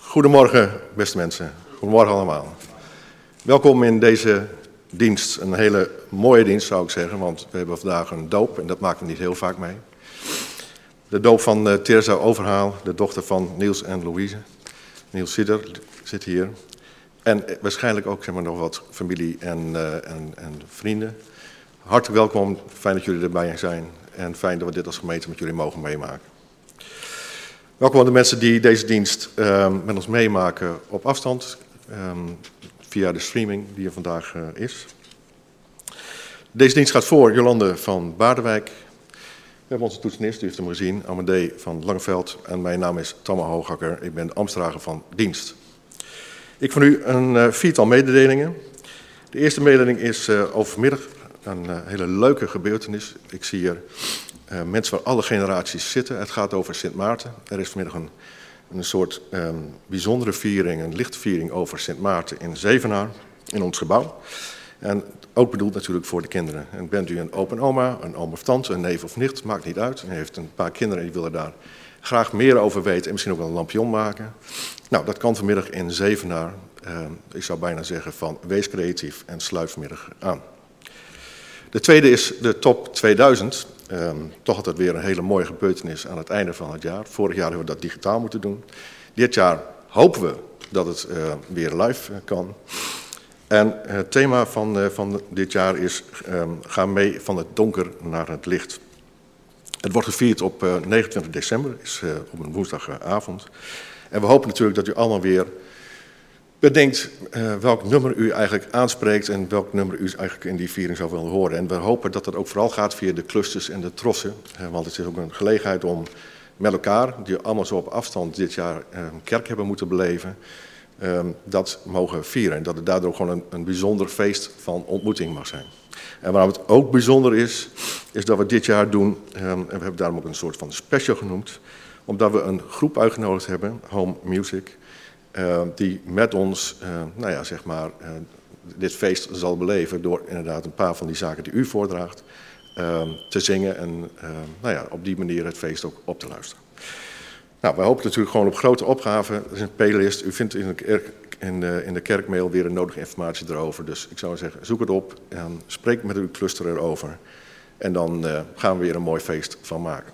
Goedemorgen, beste mensen. Goedemorgen allemaal. Welkom in deze dienst. Een hele mooie dienst zou ik zeggen, want we hebben vandaag een doop en dat maken we niet heel vaak mee. De doop van uh, Overhaal, de dochter van Niels en Louise. Niels Sidder zit hier. En eh, waarschijnlijk ook zeg maar, nog wat familie en, uh, en, en vrienden. Hartelijk welkom, fijn dat jullie erbij zijn. En fijn dat we dit als gemeente met jullie mogen meemaken. Welkom aan de mensen die deze dienst uh, met ons meemaken op afstand. Um, via de streaming die er vandaag uh, is. Deze dienst gaat voor Jolande van Baardewijk. We hebben onze toetsenist, u heeft hem gezien, Amadee van Langeveld. En mijn naam is Tamme Hoogakker, ik ben de van dienst. Ik van u een uh, viertal mededelingen. De eerste mededeling is uh, overmiddag een hele leuke gebeurtenis. Ik zie hier uh, mensen van alle generaties zitten. Het gaat over Sint Maarten. Er is vanmiddag een, een soort um, bijzondere viering, een lichtviering over Sint Maarten in Zevenaar, in ons gebouw. En ook bedoeld natuurlijk voor de kinderen. En bent u een open oma, een oom of tante, een neef of nicht, maakt niet uit. U heeft een paar kinderen die willen daar graag meer over weten en misschien ook wel een lampion maken. Nou, dat kan vanmiddag in Zevenaar. Uh, ik zou bijna zeggen van wees creatief en sluit vanmiddag aan. De tweede is de top 2000. Um, toch altijd weer een hele mooie gebeurtenis aan het einde van het jaar. Vorig jaar hebben we dat digitaal moeten doen. Dit jaar hopen we dat het uh, weer live uh, kan. En het thema van, uh, van dit jaar is um, ga mee van het donker naar het licht. Het wordt gevierd op 29 december, is op een woensdagavond. En we hopen natuurlijk dat u allemaal weer bedenkt uh, welk nummer u eigenlijk aanspreekt en welk nummer u eigenlijk in die viering zou willen horen. En we hopen dat dat ook vooral gaat via de clusters en de trossen, want het is ook een gelegenheid om met elkaar, die allemaal zo op afstand dit jaar uh, kerk hebben moeten beleven, dat mogen vieren. En dat het daardoor gewoon een, een bijzonder feest van ontmoeting mag zijn. En waarom het ook bijzonder is, is dat we dit jaar doen, en we hebben daarom ook een soort van special genoemd, omdat we een groep uitgenodigd hebben, Home Music, die met ons, uh, nou ja, zeg maar, uh, dit feest zal beleven door inderdaad een paar van die zaken die u voordraagt te zingen en nou ja, op die manier het feest ook op te luisteren. Nou, wij hopen natuurlijk gewoon op grote opgaven. Er is een playlist. U vindt in de, in, de, in de kerkmail weer een nodige informatie erover. Dus ik zou zeggen, zoek het op en spreek met uw cluster erover. En dan gaan we weer een mooi feest van maken.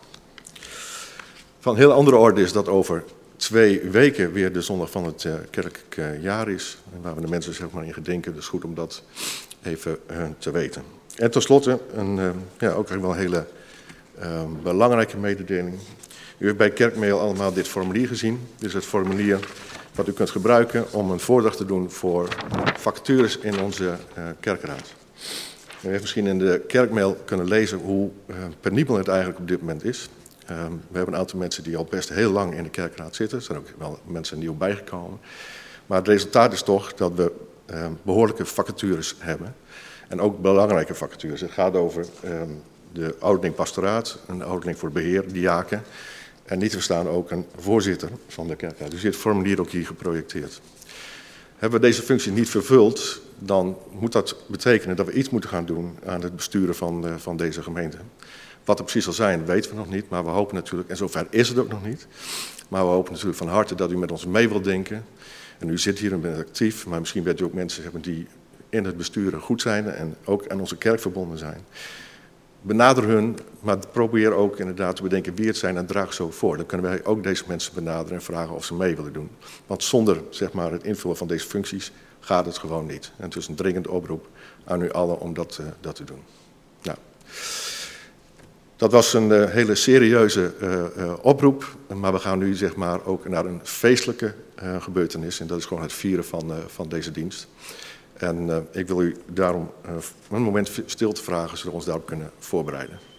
Van heel andere orde is dat over twee weken weer de zondag van het uh, kerkelijk uh, jaar is. Waar we de mensen zeg maar in gedenken. Dus goed om dat even te weten. En tenslotte, een, ja, ook wel een hele belangrijke mededeling. U heeft bij Kerkmail allemaal dit formulier gezien. Dit is het formulier wat u kunt gebruiken om een voordracht te doen voor vacatures in onze kerkraad. U heeft misschien in de kerkmail kunnen lezen hoe penibel het eigenlijk op dit moment is. Um, we hebben een aantal mensen die al best heel lang in de kerkraad zitten. Er zijn ook wel mensen nieuw bijgekomen. Maar het resultaat is toch dat we um, behoorlijke vacatures hebben. En ook belangrijke vacatures. Het gaat over um, de ouderling pastoraat, een ouderling voor beheer, diaken. En niet te verstaan ook een voorzitter van de kerkraad. Dus dit formulier ook hier geprojecteerd. Hebben we deze functie niet vervuld, dan moet dat betekenen dat we iets moeten gaan doen aan het besturen van, uh, van deze gemeente. Wat er precies zal zijn, weten we nog niet. Maar we hopen natuurlijk, en zover is het ook nog niet. Maar we hopen natuurlijk van harte dat u met ons mee wilt denken. En u zit hier en bent actief, maar misschien weet u ook mensen hebben die in het besturen goed zijn en ook aan onze kerk verbonden zijn. Benader hun, maar probeer ook inderdaad te bedenken wie het zijn en draag zo voor. Dan kunnen wij ook deze mensen benaderen en vragen of ze mee willen doen. Want zonder zeg maar, het invullen van deze functies gaat het gewoon niet. En het is een dringend oproep aan u allen om dat, uh, dat te doen. Nou. Dat was een uh, hele serieuze uh, uh, oproep, maar we gaan nu zeg maar ook naar een feestelijke gebeurtenis en dat is gewoon het vieren van, van deze dienst. En ik wil u daarom een moment stil te vragen, zodat we ons daarop kunnen voorbereiden.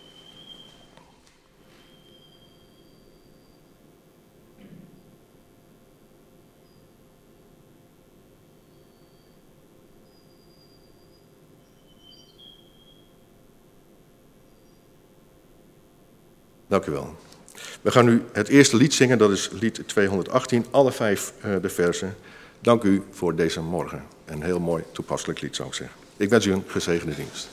Dank u wel. We gaan nu het eerste lied zingen, dat is lied 218, alle vijf uh, de versen. Dank u voor deze morgen. Een heel mooi toepasselijk lied zou ik zeggen. Ik wens u een gezegende dienst.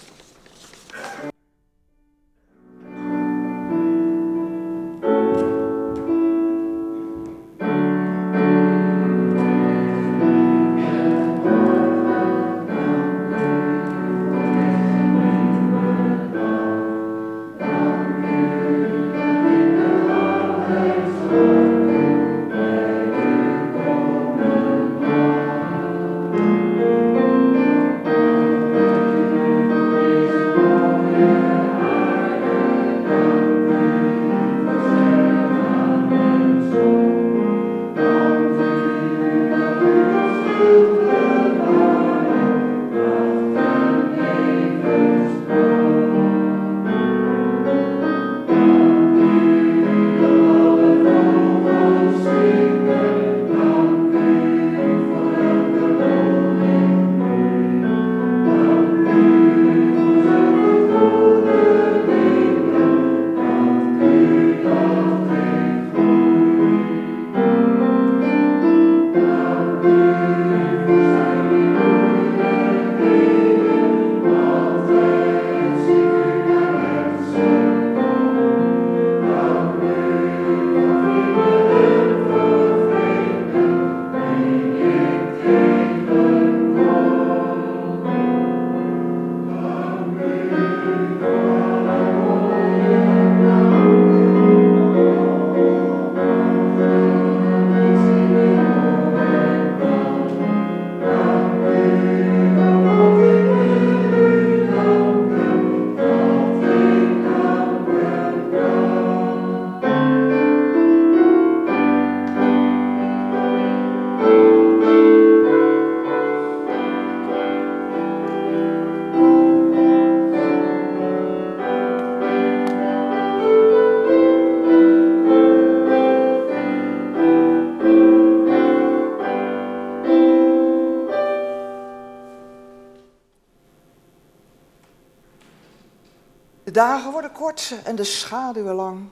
Dagen worden kort en de schaduwen lang.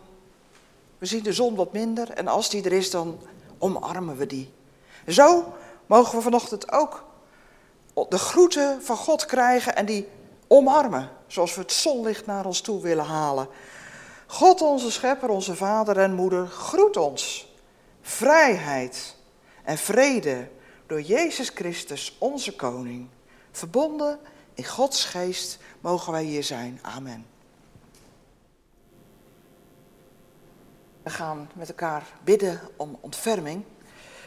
We zien de zon wat minder en als die er is, dan omarmen we die. Zo mogen we vanochtend ook de groeten van God krijgen en die omarmen, zoals we het zonlicht naar ons toe willen halen. God, onze schepper, onze vader en moeder, groet ons. Vrijheid en vrede door Jezus Christus, onze koning. Verbonden in Gods geest mogen wij hier zijn. Amen. We gaan met elkaar bidden om ontferming.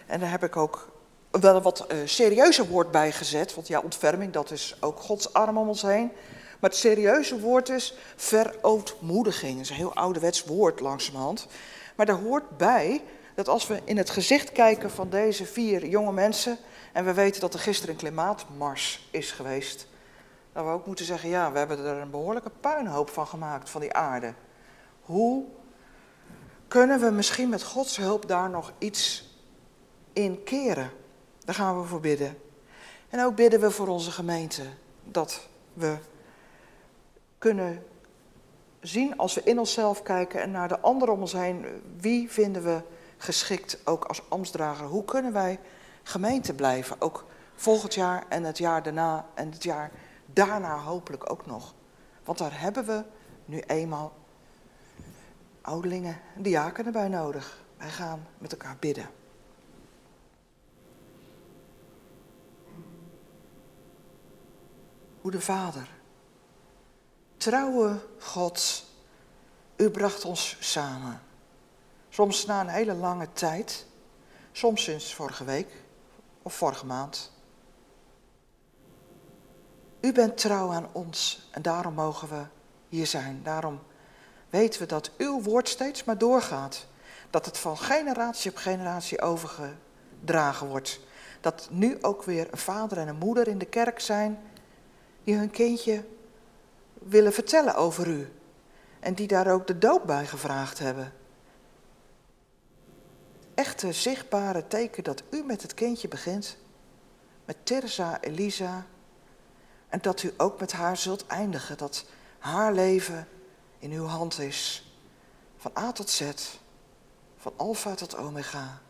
En daar heb ik ook wel een wat uh, serieuzer woord bij gezet. Want ja, ontferming, dat is ook Gods arm om ons heen. Maar het serieuze woord is verootmoediging. Dat is een heel ouderwets woord langzamerhand. Maar daar hoort bij dat als we in het gezicht kijken van deze vier jonge mensen... en we weten dat er gisteren een klimaatmars is geweest... dat we ook moeten zeggen, ja, we hebben er een behoorlijke puinhoop van gemaakt, van die aarde. Hoe kunnen we misschien met Gods hulp daar nog iets in keren? Daar gaan we voor bidden. En ook bidden we voor onze gemeente dat we kunnen zien als we in onszelf kijken en naar de anderen om ons heen, wie vinden we geschikt ook als ambtsdrager? Hoe kunnen wij gemeente blijven? Ook volgend jaar en het jaar daarna en het jaar daarna hopelijk ook nog. Want daar hebben we nu eenmaal ouderlingen, diakenen bij nodig. Wij gaan met elkaar bidden. Goede Vader, trouwe God, u bracht ons samen. Soms na een hele lange tijd, soms sinds vorige week of vorige maand. U bent trouw aan ons en daarom mogen we hier zijn. Daarom weten we dat uw woord steeds maar doorgaat. Dat het van generatie op generatie overgedragen wordt. Dat nu ook weer een vader en een moeder in de kerk zijn die hun kindje willen vertellen over u. En die daar ook de doop bij gevraagd hebben. Echte zichtbare teken dat u met het kindje begint. Met Teresa, Elisa. En dat u ook met haar zult eindigen. Dat haar leven in uw hand is. Van A tot Z. Van alfa tot omega.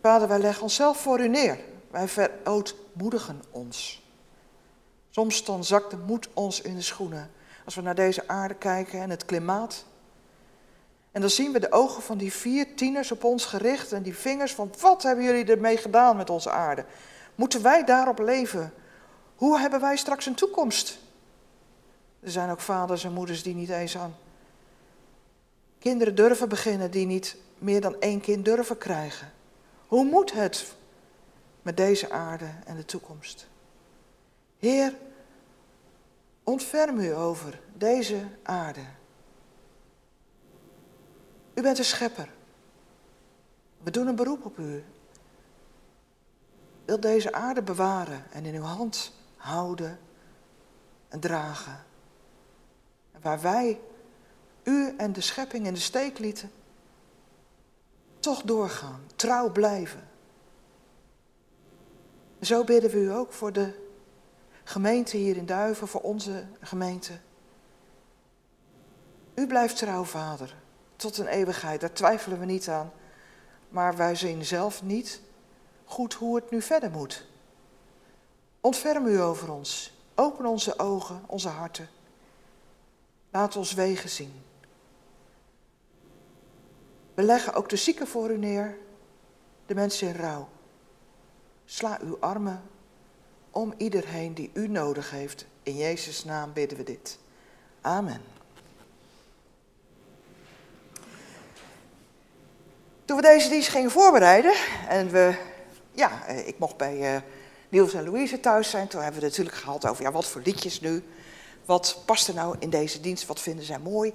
Vader, wij leggen onszelf voor u neer. Wij verootmoedigen ons. Soms dan zakt de moed ons in de schoenen. Als we naar deze aarde kijken en het klimaat. En dan zien we de ogen van die vier tieners op ons gericht en die vingers van wat hebben jullie ermee gedaan met onze aarde? Moeten wij daarop leven? Hoe hebben wij straks een toekomst? Er zijn ook vaders en moeders die niet eens aan kinderen durven beginnen, die niet meer dan één kind durven krijgen. Hoe moet het met deze aarde en de toekomst? Heer, ontferm u over deze aarde. U bent de schepper. We doen een beroep op u. Wilt deze aarde bewaren en in uw hand houden en dragen. Waar wij u en de schepping in de steek lieten, toch doorgaan, trouw blijven. zo bidden we u ook voor de gemeente hier in Duiven, voor onze gemeente. U blijft trouw, Vader, tot een eeuwigheid, daar twijfelen we niet aan. Maar wij zien zelf niet goed hoe het nu verder moet. Ontferm u over ons. Open onze ogen, onze harten. Laat ons wegen zien. We leggen ook de zieken voor u neer, de mensen in rouw. Sla uw armen om iedereen die u nodig heeft. In Jezus' naam bidden we dit. Amen. Toen we deze dienst gingen voorbereiden en we, ja, eh, ik mocht bij uh, Niels en Louise thuis zijn, toen hebben we het natuurlijk gehad over, ja, wat voor liedjes nu? Wat past er nou in deze dienst? Wat vinden zij mooi?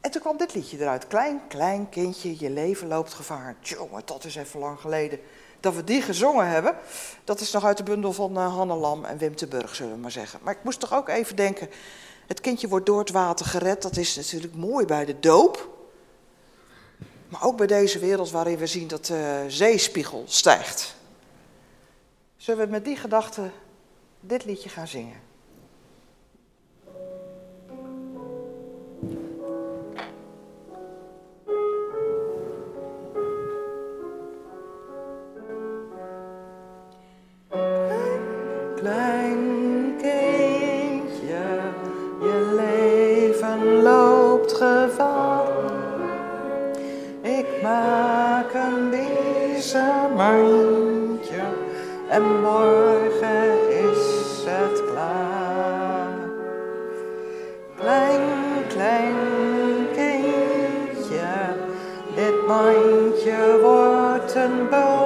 En toen kwam dit liedje eruit. Klein, klein kindje, je leven loopt gevaar. Jongen, dat is even lang geleden dat we die gezongen hebben. Dat is nog uit de bundel van uh, Hanne Lam en Wim te Burg, zullen we maar zeggen. Maar ik moest toch ook even denken, het kindje wordt door het water gered. Dat is natuurlijk mooi bij de doop. Maar ook bij deze wereld waarin we zien dat de zeespiegel stijgt. Zullen we met die gedachte dit liedje gaan zingen? Klein kindje, je leven loopt gevaar. Ik maak een mandje en morgen is het klaar. Klein, klein kindje, dit mandje wordt een boot.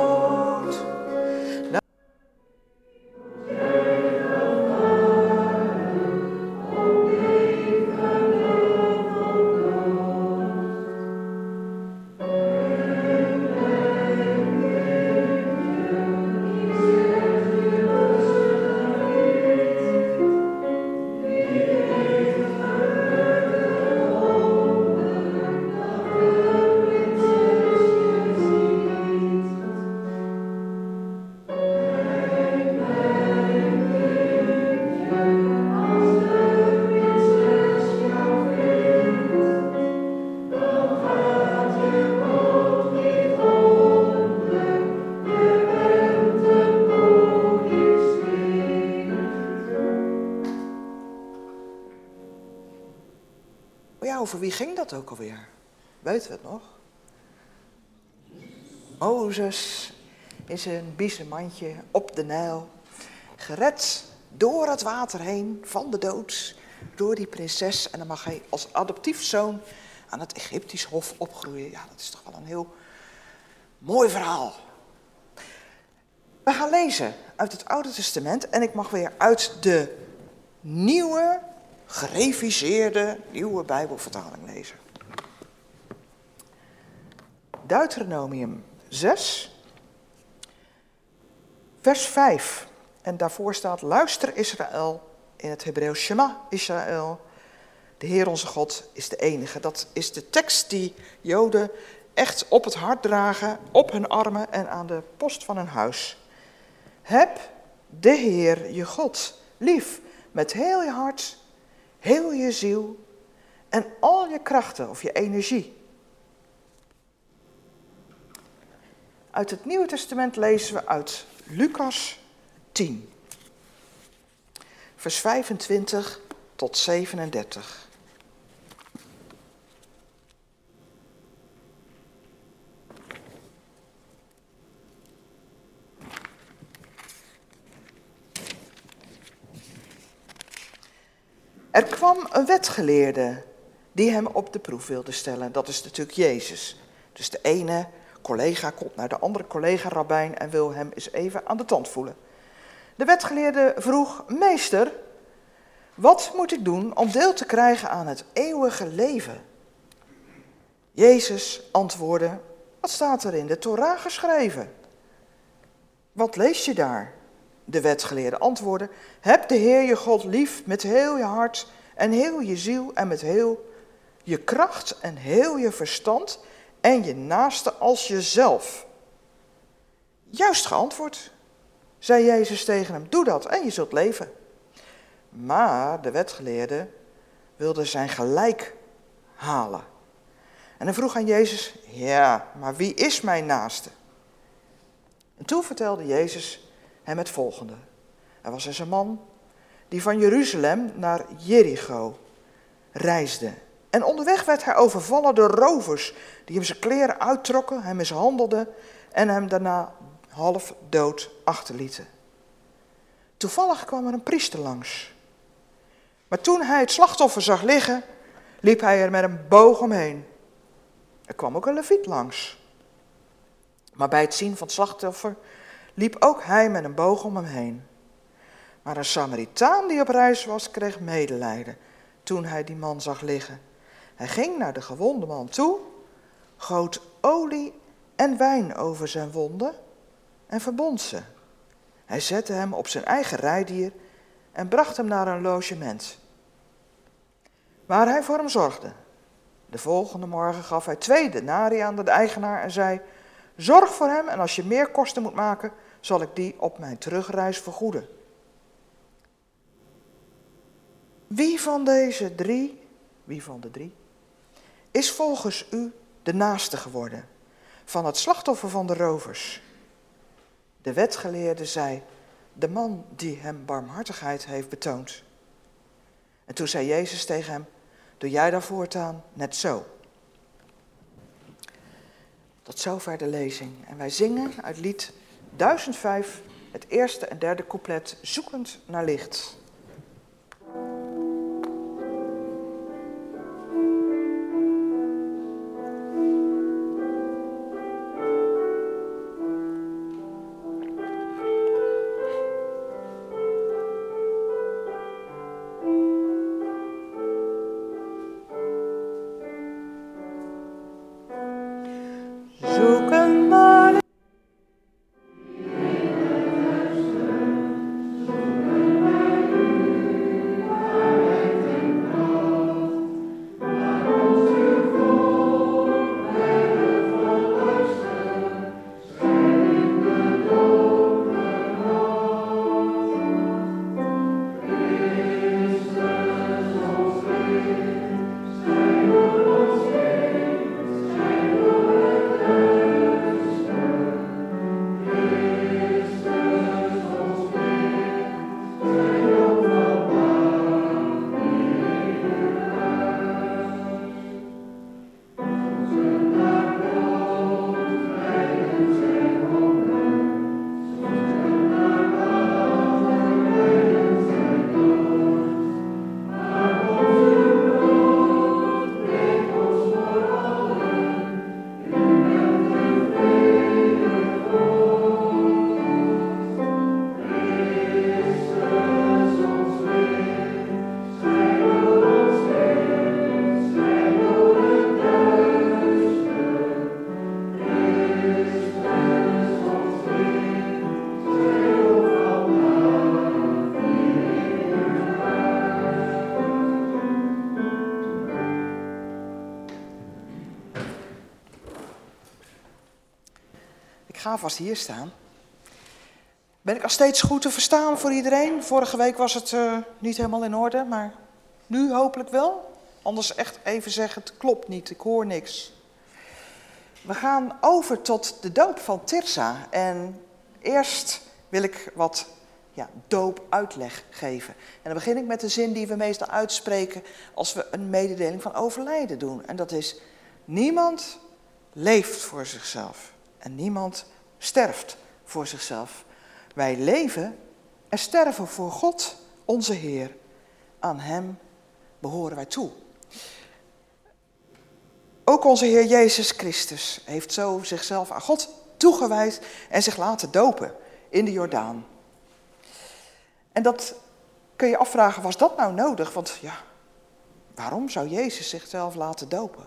Over wie ging dat ook alweer? Weten we het nog? Mozes in zijn biezenmandje op de Nijl, gered door het water heen van de dood, door die prinses. En dan mag hij als adoptiefzoon aan het Egyptisch hof opgroeien. Ja, dat is toch wel een heel mooi verhaal. We gaan lezen uit het Oude Testament en ik mag weer uit de nieuwe, gereviseerde, nieuwe Bijbelvertaling lezen. Deuteronomium 6, vers 5. En daarvoor staat, luister Israël, in het Hebreeuws Shema Israël. De Heer onze God is de enige. Dat is de tekst die Joden echt op het hart dragen, op hun armen en aan de post van hun huis. Heb de Heer je God lief met heel je hart, heel je ziel en al je krachten of je energie. Uit het Nieuwe Testament lezen we uit Lucas 10, vers 25 tot 37. Er kwam een wetgeleerde die hem op de proef wilde stellen. Dat is natuurlijk Jezus. Dus de ene collega komt naar de andere collega-rabbijn en wil hem eens even aan de tand voelen. De wetgeleerde vroeg, meester, wat moet ik doen om deel te krijgen aan het eeuwige leven? Jezus antwoordde, wat staat er in de Torah geschreven? Wat lees je daar? De wetgeleerde antwoordde, heb de Heer je God lief met heel je hart en heel je ziel en met heel je kracht en heel je verstand en je naaste als jezelf. Juist geantwoord, zei Jezus tegen hem, doe dat en je zult leven. Maar de wetgeleerde wilde zijn gelijk halen. En hij vroeg aan Jezus, ja, maar wie is mijn naaste? En toen vertelde Jezus hem het volgende. Er was eens een man die van Jeruzalem naar Jericho reisde. En onderweg werd hij overvallen door rovers die hem zijn kleren uittrokken, hem mishandelden en hem daarna half dood achterlieten. Toevallig kwam er een priester langs. Maar toen hij het slachtoffer zag liggen, liep hij er met een boog omheen. Er kwam ook een leviet langs. Maar bij het zien van het slachtoffer liep ook hij met een boog om hem heen. Maar een Samaritaan die op reis was, kreeg medelijden toen hij die man zag liggen. Hij ging naar de gewonde man toe, goot olie en wijn over zijn wonden en verbond ze. Hij zette hem op zijn eigen rijdier en bracht hem naar een logement. Waar hij voor hem zorgde. De volgende morgen gaf hij twee denarii aan de eigenaar en zei: Zorg voor hem en als je meer kosten moet maken, zal ik die op mijn terugreis vergoeden. Wie van deze drie, wie van de drie, is volgens u de naaste geworden van het slachtoffer van de rovers? De wetgeleerde zei, de man die hem barmhartigheid heeft betoond. En toen zei Jezus tegen hem, doe jij daar voortaan net zo. Tot zover de lezing. En wij zingen uit lied 1005 het eerste en derde couplet Zoekend naar licht. Ga vast hier staan. Ben ik al steeds goed te verstaan voor iedereen? Vorige week was het uh, niet helemaal in orde, maar nu hopelijk wel. Anders echt even zeggen, het klopt niet, ik hoor niks. We gaan over tot de doop van Tirsa. En eerst wil ik wat ja, doopuitleg geven. En dan begin ik met de zin die we meestal uitspreken als we een mededeling van overlijden doen. En dat is, niemand leeft voor zichzelf. En niemand sterft voor zichzelf. Wij leven en sterven voor God, onze Heer. Aan Hem behoren wij toe. Ook onze Heer Jezus Christus heeft zo zichzelf aan God toegewijd en zich laten dopen in de Jordaan. En dat kun je afvragen, was dat nou nodig? Want ja, waarom zou Jezus zichzelf laten dopen?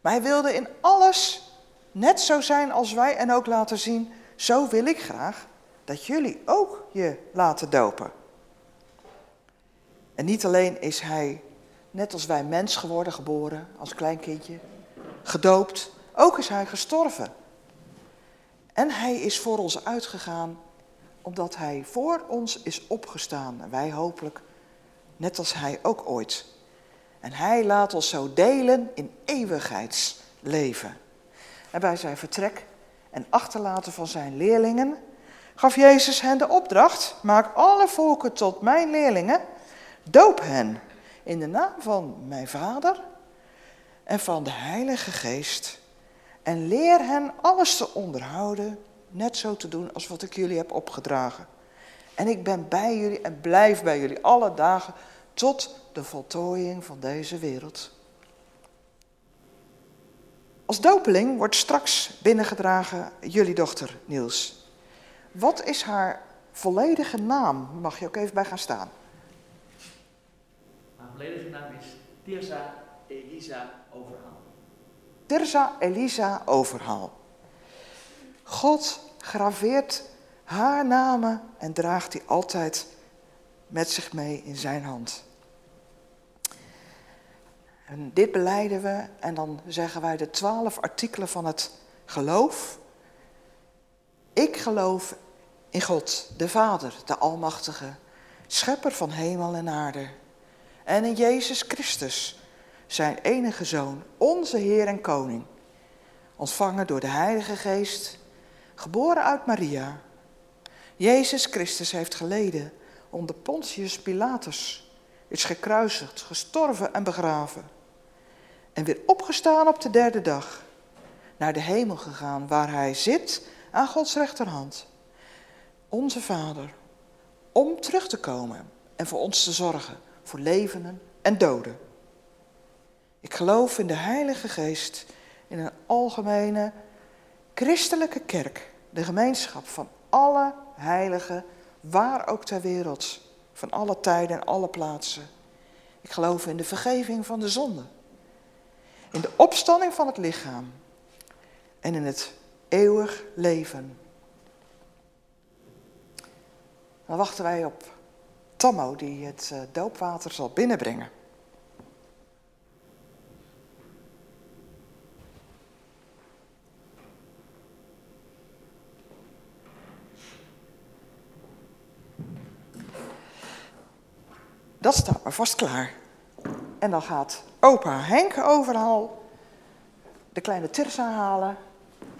Maar hij wilde in alles net zo zijn als wij en ook laten zien, zo wil ik graag dat jullie ook je laten dopen. En niet alleen is hij, net als wij, mens geworden, geboren als klein kindje, gedoopt, ook is hij gestorven. En hij is voor ons uitgegaan omdat hij voor ons is opgestaan. En wij hopelijk, net als hij ook ooit. En hij laat ons zo delen in eeuwigheidsleven. En bij zijn vertrek en achterlaten van zijn leerlingen gaf Jezus hen de opdracht: maak alle volken tot mijn leerlingen, doop hen in de naam van mijn Vader en van de Heilige Geest en leer hen alles te onderhouden, net zo te doen als wat ik jullie heb opgedragen. En ik ben bij jullie en blijf bij jullie alle dagen tot de voltooiing van deze wereld. Als dopeling wordt straks binnengedragen jullie dochter Niels. Wat is haar volledige naam? Mag je ook even bij gaan staan. Haar volledige naam is Tirza Elisa Overhaal. Tirza Elisa Overhaal. God graveert haar namen en draagt die altijd met zich mee in zijn hand. En dit beleiden we en dan zeggen wij de twaalf artikelen van het geloof. Ik geloof in God, de Vader, de Almachtige, Schepper van hemel en aarde. En in Jezus Christus, zijn enige Zoon, onze Heer en Koning. Ontvangen door de Heilige Geest, geboren uit Maria, Jezus Christus heeft geleden onder Pontius Pilatus, is gekruisigd, gestorven en begraven. En weer opgestaan op de derde dag, naar de hemel gegaan, waar hij zit aan Gods rechterhand. Onze Vader, om terug te komen en voor ons te zorgen, voor levenden en doden. Ik geloof in de Heilige Geest, in een algemene christelijke kerk, de gemeenschap van alle heiligen, waar ook ter wereld, van alle tijden en alle plaatsen. Ik geloof in de vergeving van de zonde, in de opstanding van het lichaam en in het eeuwig leven. Dan wachten wij op Tammo die het eh, doopwater zal binnenbrengen. Dat staat maar vast klaar. En dan gaat opa Henk overal de kleine Tirsa halen.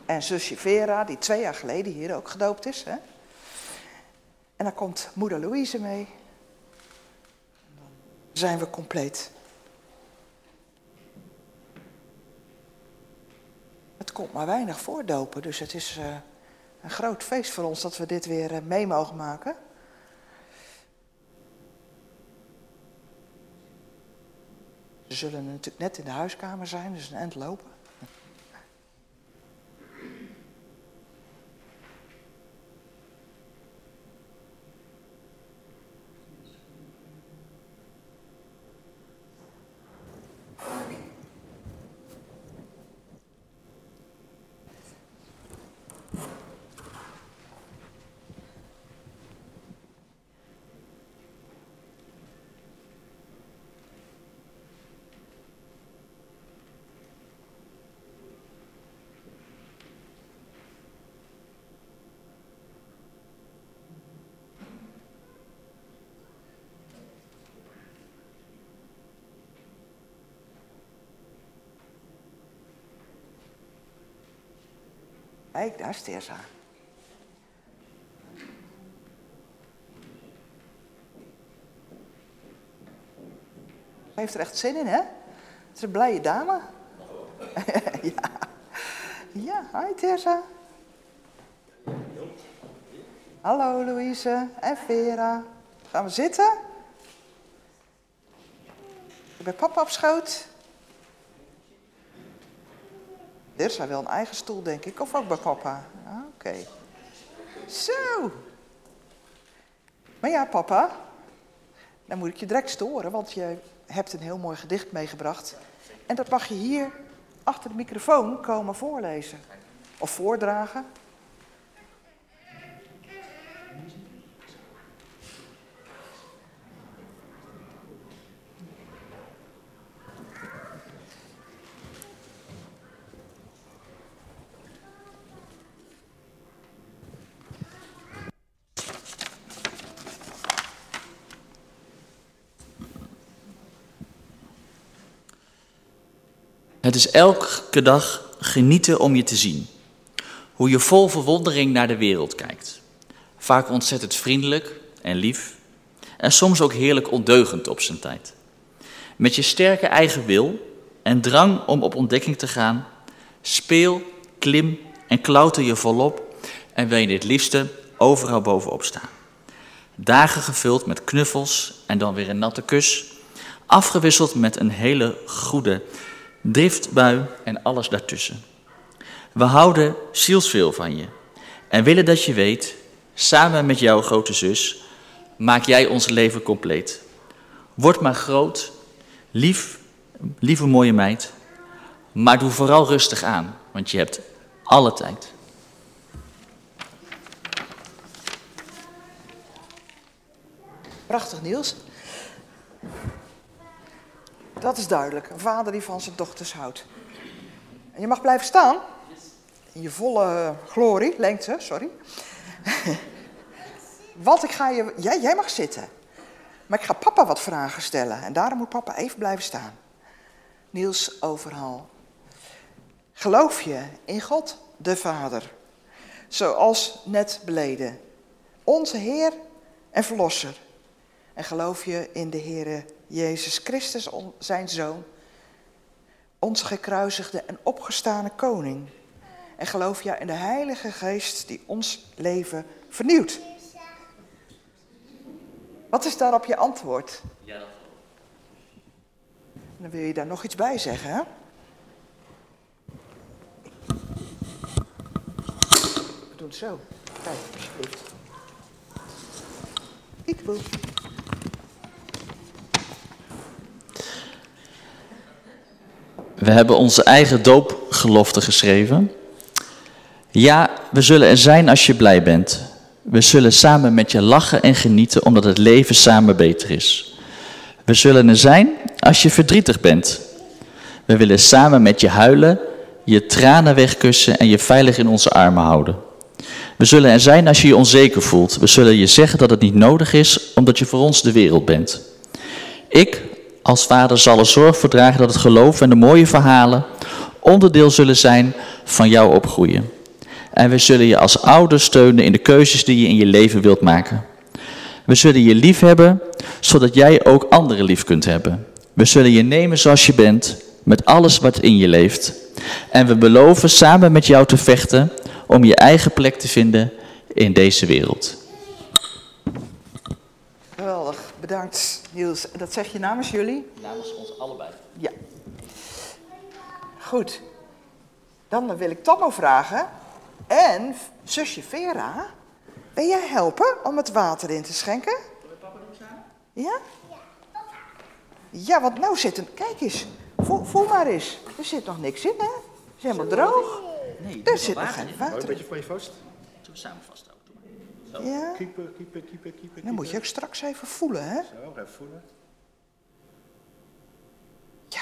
En zusje Vera, die twee jaar geleden hier ook gedoopt is. Hè? En dan komt moeder Louise mee. En dan zijn we compleet. Het komt maar weinig voordopen, dus het is uh, een groot feest voor ons dat we dit weer uh, mee mogen maken. Zullen natuurlijk net in de huiskamer zijn, dus een eind lopen. Kijk, daar Teresa. Hij heeft er echt zin in, hè? Het is een blije dame. ja. Ja, hi Teresa. Hallo Louise en Vera. Gaan we zitten? Ik ben papa op schoot. Dirsa wil een eigen stoel, denk ik. Of ook bij papa? Ah, oké. Zo. Maar ja, papa. Dan moet ik je direct storen, want je hebt een heel mooi gedicht meegebracht. En dat mag je hier achter de microfoon komen voorlezen. Of voordragen. Het is elke dag genieten om je te zien. Hoe je vol verwondering naar de wereld kijkt. Vaak ontzettend vriendelijk en lief. En soms ook heerlijk ondeugend op zijn tijd. Met je sterke eigen wil en drang om op ontdekking te gaan. Speel, klim en klauter je volop. En wil je het liefste overal bovenop staan. Dagen gevuld met knuffels en dan weer een natte kus. Afgewisseld met een hele goede driftbui en alles daartussen. We houden zielsveel van je en willen dat je weet, samen met jouw grote zus, maak jij ons leven compleet. Word maar groot, lief, lieve mooie meid, maar doe vooral rustig aan, want je hebt alle tijd. Prachtig Niels. Dat is duidelijk. Een vader die van zijn dochters houdt. En je mag blijven staan. In je volle glorie, lengte, sorry. Want ik ga je. Jij, jij mag zitten. Maar ik ga papa wat vragen stellen. En daarom moet papa even blijven staan. Niels Overhal. Geloof je in God, de Vader? Zoals net beleden. onze Heer en Verlosser? En geloof je in de Heere Jezus Christus, zijn Zoon, onze gekruisigde en opgestane Koning? En geloof je in de Heilige Geest die ons leven vernieuwt? Wat is daarop je antwoord? Ja, Dan wil je daar nog iets bij zeggen, hè? We doen het zo. Kijk, alsjeblieft. Kiekeboe. We hebben onze eigen doopgelofte geschreven. Ja, we zullen er zijn als je blij bent. We zullen samen met je lachen en genieten omdat het leven samen beter is. We zullen er zijn als je verdrietig bent. We willen samen met je huilen, je tranen wegkussen en je veilig in onze armen houden. We zullen er zijn als je je onzeker voelt. We zullen je zeggen dat het niet nodig is omdat je voor ons de wereld bent. Ik, als vader, zal er zorg voor dragen dat het geloof en de mooie verhalen onderdeel zullen zijn van jouw opgroeien. En we zullen je als ouder steunen in de keuzes die je in je leven wilt maken. We zullen je lief hebben, zodat jij ook anderen lief kunt hebben. We zullen je nemen zoals je bent, met alles wat in je leeft. En we beloven samen met jou te vechten om je eigen plek te vinden in deze wereld. Geweldig, bedankt Niels. Dat zeg je namens jullie? Namens ons allebei. Ja. Goed. Dan wil ik Tammo vragen. En zusje Vera, ben jij helpen om het water in te schenken? Ja? Ja, want nou zit een... Kijk eens, voel, voel maar eens. Er zit nog niks in, hè? Het is helemaal droog. Nee, Er zit nog geen water in. beetje van je vast. Zullen we samen vasthouden? Ja, Keeper, keeper, keeper, keeper. dan moet je ook straks even voelen, hè? Zo, even voelen. Ja.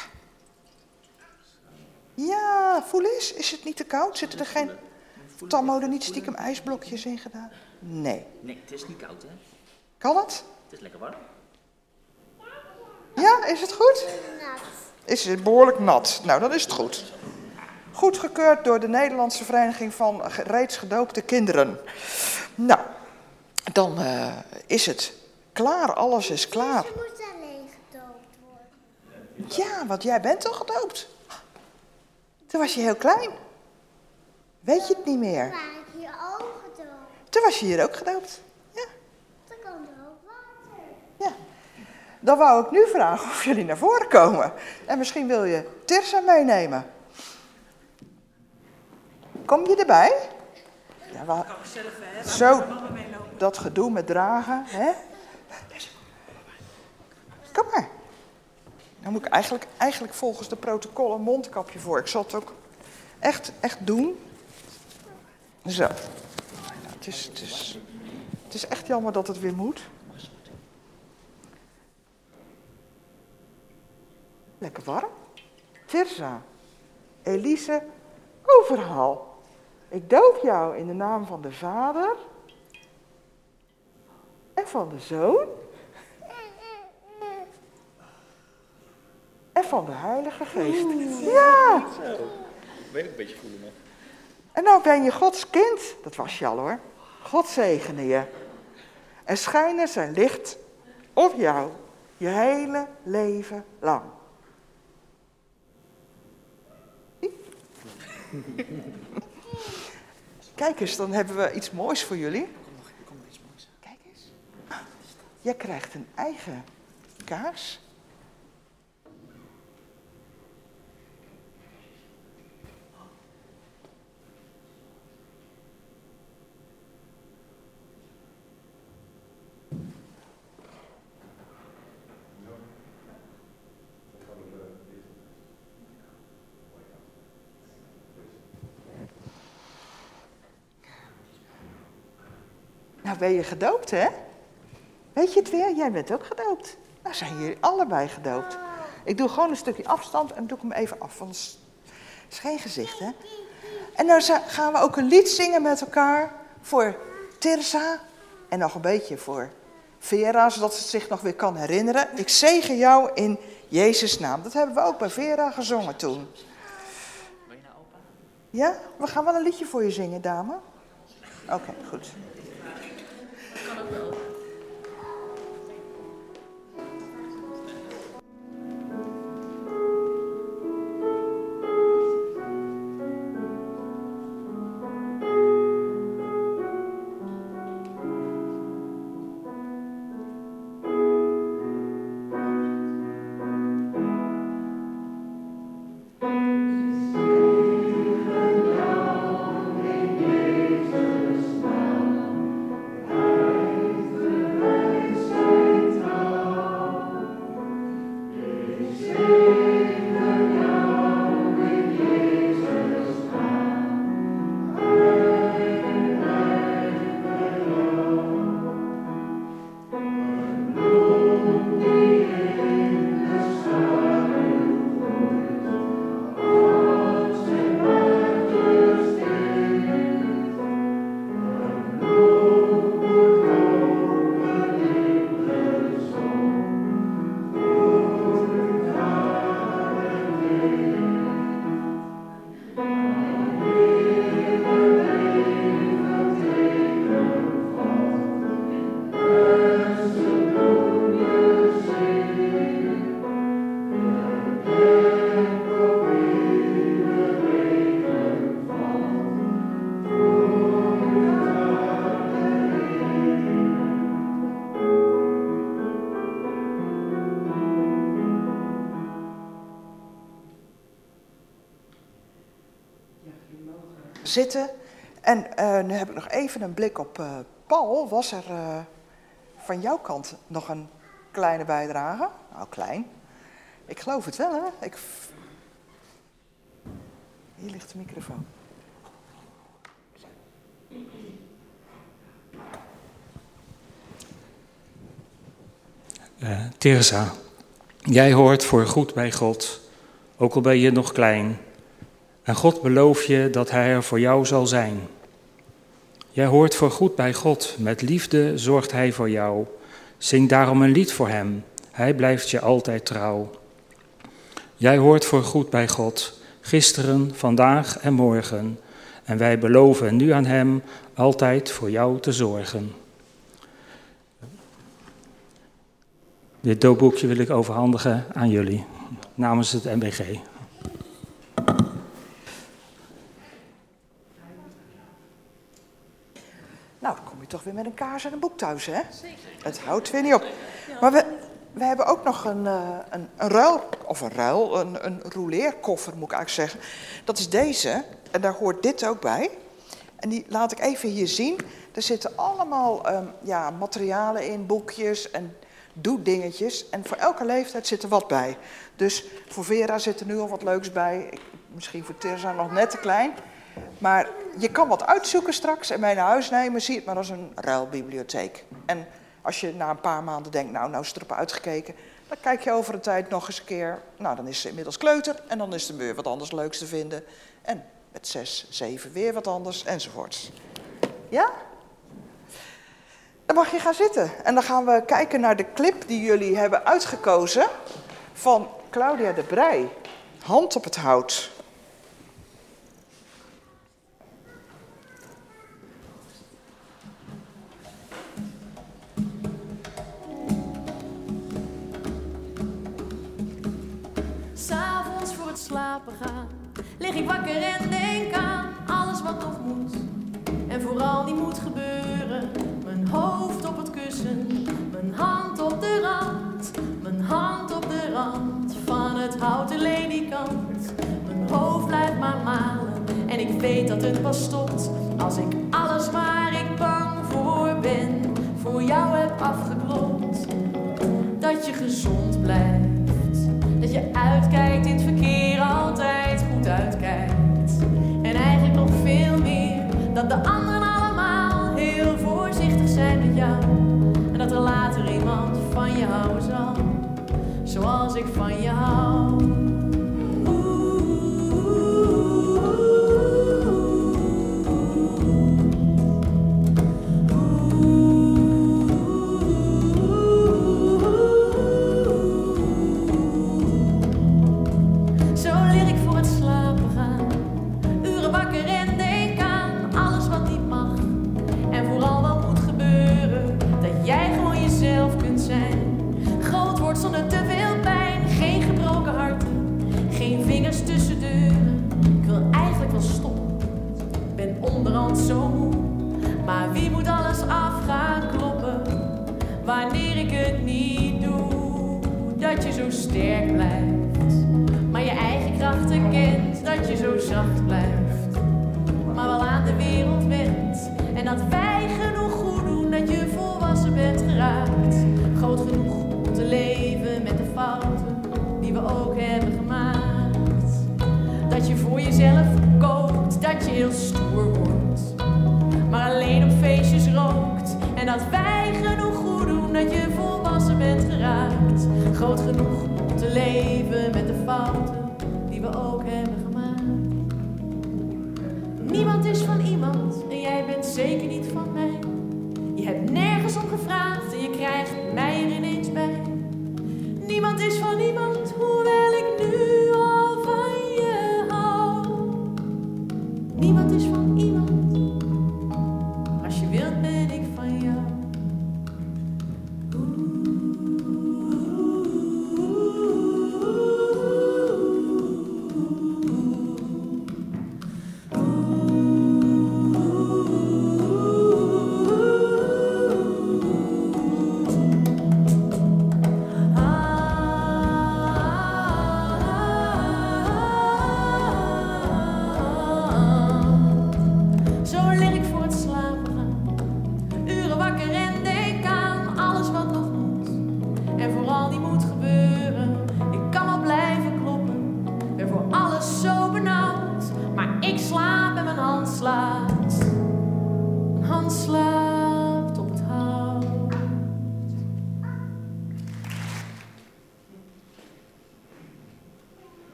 Ja, voel eens. Is het niet te koud? Zitten er geen... Tammo er niet stiekem ijsblokjes in gedaan? Nee. Nee, het is niet koud hè. Kan het? Het is lekker warm. Ja, is het goed? Is het behoorlijk nat? Nou, dan is het goed. Goedgekeurd door de Nederlandse Vereniging van Reeds Gedoopte Kinderen. Nou, dan eh, is het klaar. Alles is klaar. Je moet alleen gedoopt worden. Ja, want jij bent toch gedoopt? Toen was je heel klein. Weet je het niet meer? Maar ik hier ook gedoopt. Toen was je hier ook gedoopt. Ja, Dan kan er ook water. ja. Dan wou ik nu vragen of jullie naar voren komen. En misschien wil je Tirsa meenemen. Kom je erbij? Ja, wa- Zo, dat gedoe met dragen, hè? Kom maar. Dan moet ik eigenlijk, eigenlijk volgens de protocol een mondkapje voor. Ik zal het ook echt, echt doen. Zo. Het, is, het, is, het is echt jammer dat het weer moet. Lekker warm. Tirza, Elise, overhaal. Ik doop jou in de naam van de Vader en van de Zoon en van de Heilige Geest. Ja! Weet ik een beetje voelen nog. En nou ben je Gods kind. Dat was je al hoor. God zegene je. En schijnen zijn licht op jou je hele leven lang. Kijk eens, dan hebben we iets moois voor jullie. Jij krijgt een eigen kaars. Nou ben je gedoopt, hè? Weet je het weer? Jij bent ook gedoopt. Nou zijn jullie allebei gedoopt. Ik doe gewoon een stukje afstand en doe ik hem even af, want het is- geen gezicht, hè? En dan za- gaan we ook een lied zingen met elkaar voor Tirza en nog een beetje voor Vera, zodat ze zich nog weer kan herinneren. Ik zegen jou in Jezus' naam. Dat hebben we ook bij Vera gezongen toen. Ja? We gaan wel een liedje voor je zingen, dame. Oké, goed. Zitten. En eh, nu heb ik nog even een blik op eh, Paul. Was er eh, van jouw kant nog een kleine bijdrage? Nou, klein. Ik geloof het wel, hè? Ik... Hier ligt de microfoon. Teresa, jij hoort voor goed bij God, ook al ben je nog klein. En God belooft je dat Hij er voor jou zal zijn. Jij hoort voor goed bij God, met liefde zorgt Hij voor jou. Zing daarom een lied voor Hem, Hij blijft je altijd trouw. Jij hoort voor goed bij God, gisteren, vandaag en morgen. En wij beloven nu aan Hem altijd voor jou te zorgen. Dit doopboekje wil ik overhandigen aan jullie namens het MBG. Nou, dan kom je toch weer met een kaars en een boek thuis, hè? Zeker. Het houdt weer niet op. Maar we, we hebben ook nog een, uh, een, een ruil, of een ruil, een, een rouleerkoffer moet ik eigenlijk zeggen. Dat is deze, en daar hoort dit ook bij. En die laat ik even hier zien. Er zitten allemaal um, ja, materialen in, boekjes en doe-dingetjes. En voor elke leeftijd zit er wat bij. Dus voor Vera zit er nu al wat leuks bij. Misschien voor Teresa nog net te klein. Maar je kan wat uitzoeken straks en mee naar huis nemen. Zie het maar als een ruilbibliotheek. En als je na een paar maanden denkt, nou, nou is het erop uitgekeken. Dan kijk je over een tijd nog eens een keer. Nou, dan is ze inmiddels kleuter. En dan is er weer wat anders leuks te vinden. En met zes, zeven weer wat anders enzovoorts. Ja? Dan mag je gaan zitten. En dan gaan we kijken naar de clip die jullie hebben uitgekozen van Claudia de Brij. Hand op het hout. Slapen lig ik wakker en denk aan alles wat nog moet. En vooral niet moet gebeuren. Mijn hoofd op het kussen, mijn hand op de rand. Mijn hand op de rand van het houten ledikant. Mijn hoofd blijft maar malen en ik weet dat het pas stopt. Als ik alles waar ik bang voor ben, voor jou heb afgeklopt. Dat je gezond blijft, dat je uitkijkt in het verkeer, Dat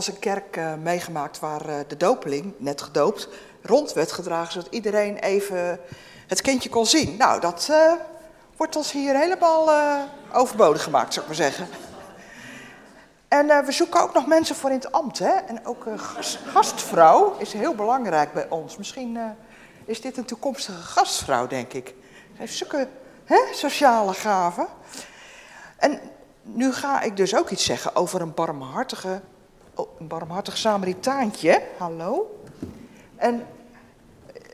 Eens een kerk eh, meegemaakt waar eh, de dopeling, net gedoopt, rond werd gedragen, zodat iedereen even het kindje kon zien. Nou, dat eh, wordt ons hier helemaal overbodig gemaakt, zou ik maar zeggen. En we zoeken ook nog mensen voor in het ambt, hè. En ook gastvrouw is heel belangrijk bij ons. Misschien is dit een toekomstige gastvrouw, denk ik. Ze heeft zulke hè, sociale gaven. En nu ga ik dus ook iets zeggen over een barmhartige, oh, een barmhartig Samaritaantje. Hallo. En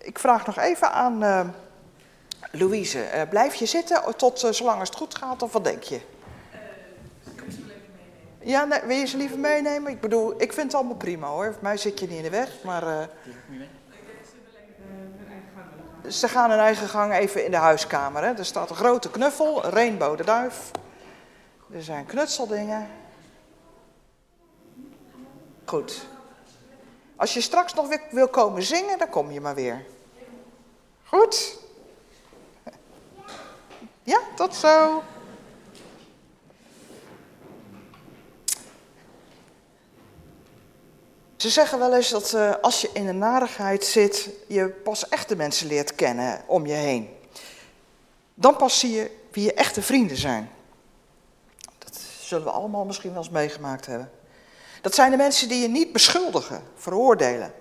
ik vraag nog even aan eh, Louise. eh, blijf je zitten tot eh, zolang het goed gaat, of wat denk je? Ja, nee, wil je ze liever meenemen? Ik bedoel, ik vind het allemaal prima hoor. Voor mij zit je niet in de weg, maar... ze gaan hun eigen gang even in de huiskamer. Er staat een grote knuffel, een rainbow de. Er zijn knutseldingen. Goed. Als je straks nog weer wil komen zingen, dan kom je maar weer. Goed? Ja, tot zo. Ze zeggen wel eens dat eh, als je in een narigheid zit, je pas echte mensen leert kennen om je heen. Dan pas zie je wie je echte vrienden zijn. Dat zullen we allemaal misschien wel eens meegemaakt hebben. Dat zijn de mensen die je niet beschuldigen, veroordelen.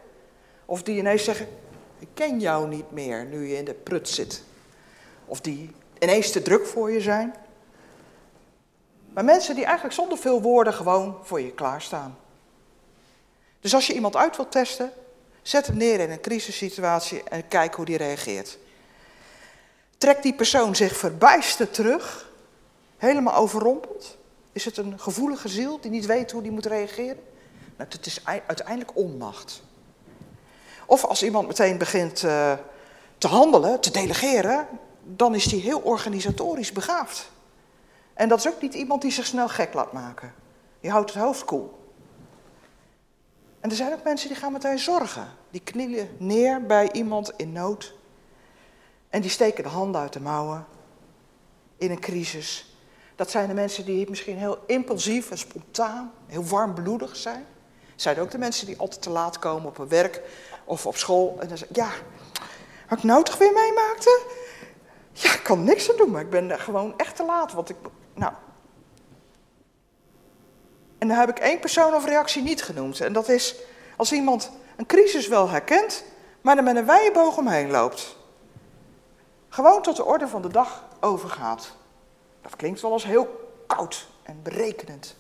Of die ineens zeggen, ik ken jou niet meer nu je in de prut zit. Of die ineens te druk voor je zijn. Maar mensen die eigenlijk zonder veel woorden gewoon voor je klaarstaan. Dus als je iemand uit wilt testen, zet hem neer in een crisissituatie en kijk hoe die reageert. Trekt die persoon zich verbijsterd terug, helemaal overrompeld? Is het een gevoelige ziel die niet weet hoe die moet reageren? Nou, het is ei- uiteindelijk onmacht. Of als iemand meteen begint eh, te handelen, te delegeren, dan is die heel organisatorisch begaafd. En dat is ook niet iemand die zich snel gek laat maken. Die houdt het hoofd koel. En er zijn ook mensen die gaan meteen zorgen. Die knielen neer bij iemand in nood. En die steken de handen uit de mouwen in een crisis. Dat zijn de mensen die misschien heel impulsief en spontaan, heel warmbloedig zijn. Het zijn ook de mensen die altijd te laat komen op hun werk of op school. En dan zeggen, ja, wat ik nou toch weer meemaakte? Ja, ik kan niks aan doen, maar ik ben gewoon echt te laat. Want ik, nou. En dan heb ik één persoon of reactie niet genoemd. En dat is als iemand een crisis wel herkent, maar er met een wijde boog omheen loopt. Gewoon tot de orde van de dag overgaat. Dat klinkt wel als heel koud en berekenend.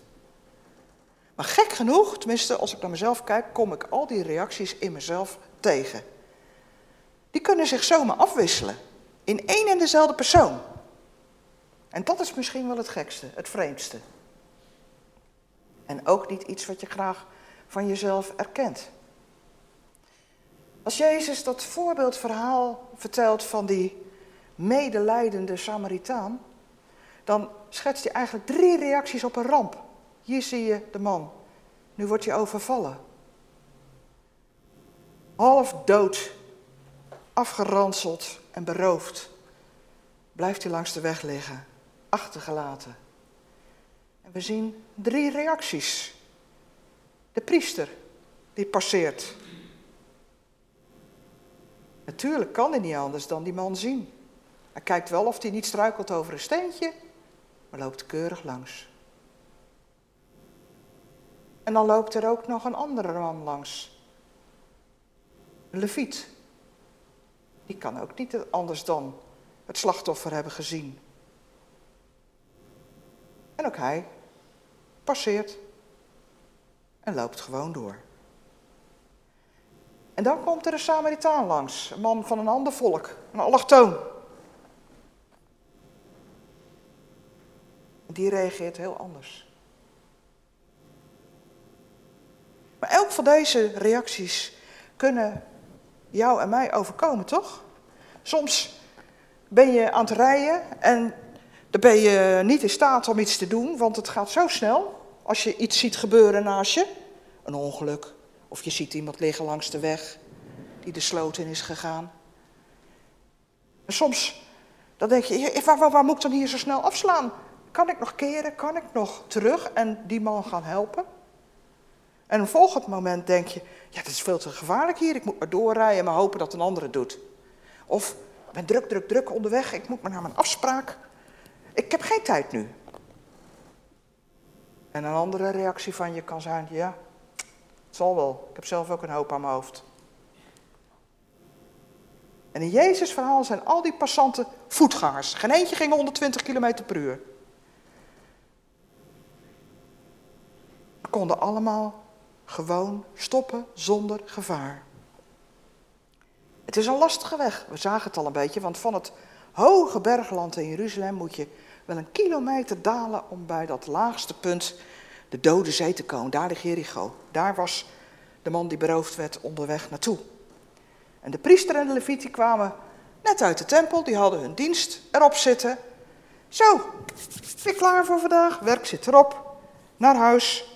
Maar gek genoeg, tenminste als ik naar mezelf kijk, kom ik al die reacties in mezelf tegen. Die kunnen zich zomaar afwisselen in één en dezelfde persoon. En dat is misschien wel het gekste, het vreemdste. En ook niet iets wat je graag van jezelf erkent. Als Jezus dat voorbeeldverhaal vertelt van die medelijdende Samaritaan, dan schetst hij eigenlijk drie reacties op een ramp. Hier zie je de man. Nu wordt hij overvallen. Half dood, afgeranseld en beroofd. Blijft hij langs de weg liggen, achtergelaten. En we zien drie reacties. De priester, die passeert. Natuurlijk kan hij niet anders dan die man zien. Hij kijkt wel of hij niet struikelt over een steentje, maar loopt keurig langs. En dan loopt er ook nog een andere man langs. Een leviet. Die kan ook niet anders dan het slachtoffer hebben gezien. En ook hij passeert en loopt gewoon door. En dan komt er een Samaritaan langs, een man van een ander volk, een allochtoon. Die reageert heel anders. Maar elk van deze reacties kunnen jou en mij overkomen, toch? Soms ben je aan het rijden en dan ben je niet in staat om iets te doen, want het gaat zo snel als je iets ziet gebeuren naast je. een ongeluk. Of je ziet iemand liggen langs de weg die de sloot in is gegaan. Soms dan denk je, waar, waar, waar moet ik dan hier zo snel afslaan? Kan ik nog keren? Kan ik nog terug en die man gaan helpen? En een volgend moment denk je, ja, het is veel te gevaarlijk hier. Ik moet maar doorrijden en maar hopen dat een ander het doet. Of, ik ben druk, druk, druk onderweg. Ik moet maar naar mijn afspraak. Ik heb geen tijd nu. En een andere reactie van je kan zijn, ja, het zal wel. Ik heb zelf ook een hoop aan mijn hoofd. En in Jezus' verhaal zijn al die passanten voetgangers. Geen eentje ging 120 km per uur. Konden allemaal gewoon stoppen zonder gevaar. Het is een lastige weg. We zagen het al een beetje, want van het hoge bergland in Jeruzalem moet je wel een kilometer dalen om bij dat laagste punt de Dode Zee te komen. Daar ligt Jericho. Daar was de man die beroofd werd onderweg naartoe. En de priester en de levieten kwamen net uit de tempel, die hadden hun dienst erop zitten. Zo, weer klaar voor vandaag, werk zit erop, naar huis,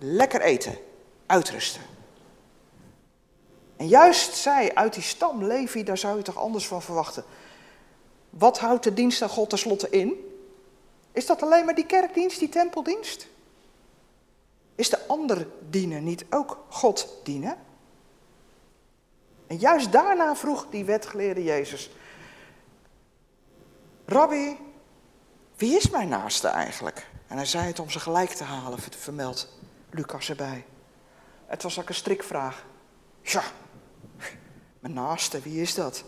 lekker eten, uitrusten. En juist zij uit die stam Levi, daar zou je toch anders van verwachten. Wat houdt de dienst aan God tenslotte in? Is dat alleen maar die kerkdienst, die tempeldienst? Is de ander dienen niet ook God dienen? En juist daarna vroeg die wetgeleerde Jezus: Rabbi, wie is mijn naaste eigenlijk? En hij zei het om ze gelijk te halen, vermeld Lucas erbij. Het was ook een strikvraag. Ja, mijn naaste, wie is dat?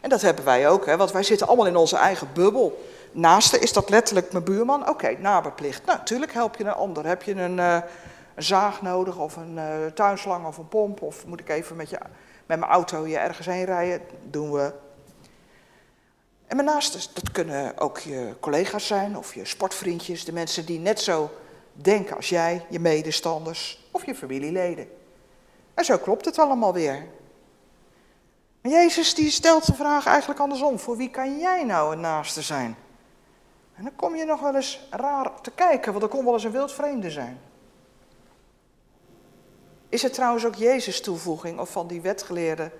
En dat hebben wij ook, hè, want wij zitten allemaal in onze eigen bubbel. Naaste, is dat letterlijk mijn buurman? Oké, naberplicht. Nou, natuurlijk help je een ander. Heb je een, een zaag nodig of een uh, tuinslang of een pomp? Of moet ik even met je met mijn auto je ergens heen rijden, doen we. En mijn naasten, dat kunnen ook je collega's zijn of je sportvriendjes, de mensen die net zo denken als jij, je medestanders of je familieleden. En zo klopt het allemaal weer. Maar Jezus die stelt de vraag eigenlijk andersom. Voor wie kan jij nou een naaste zijn? En dan kom je nog wel eens raar te kijken, want er kon wel eens een wild vreemde zijn. Is het trouwens ook Jezus' toevoeging of van die wetgeleerden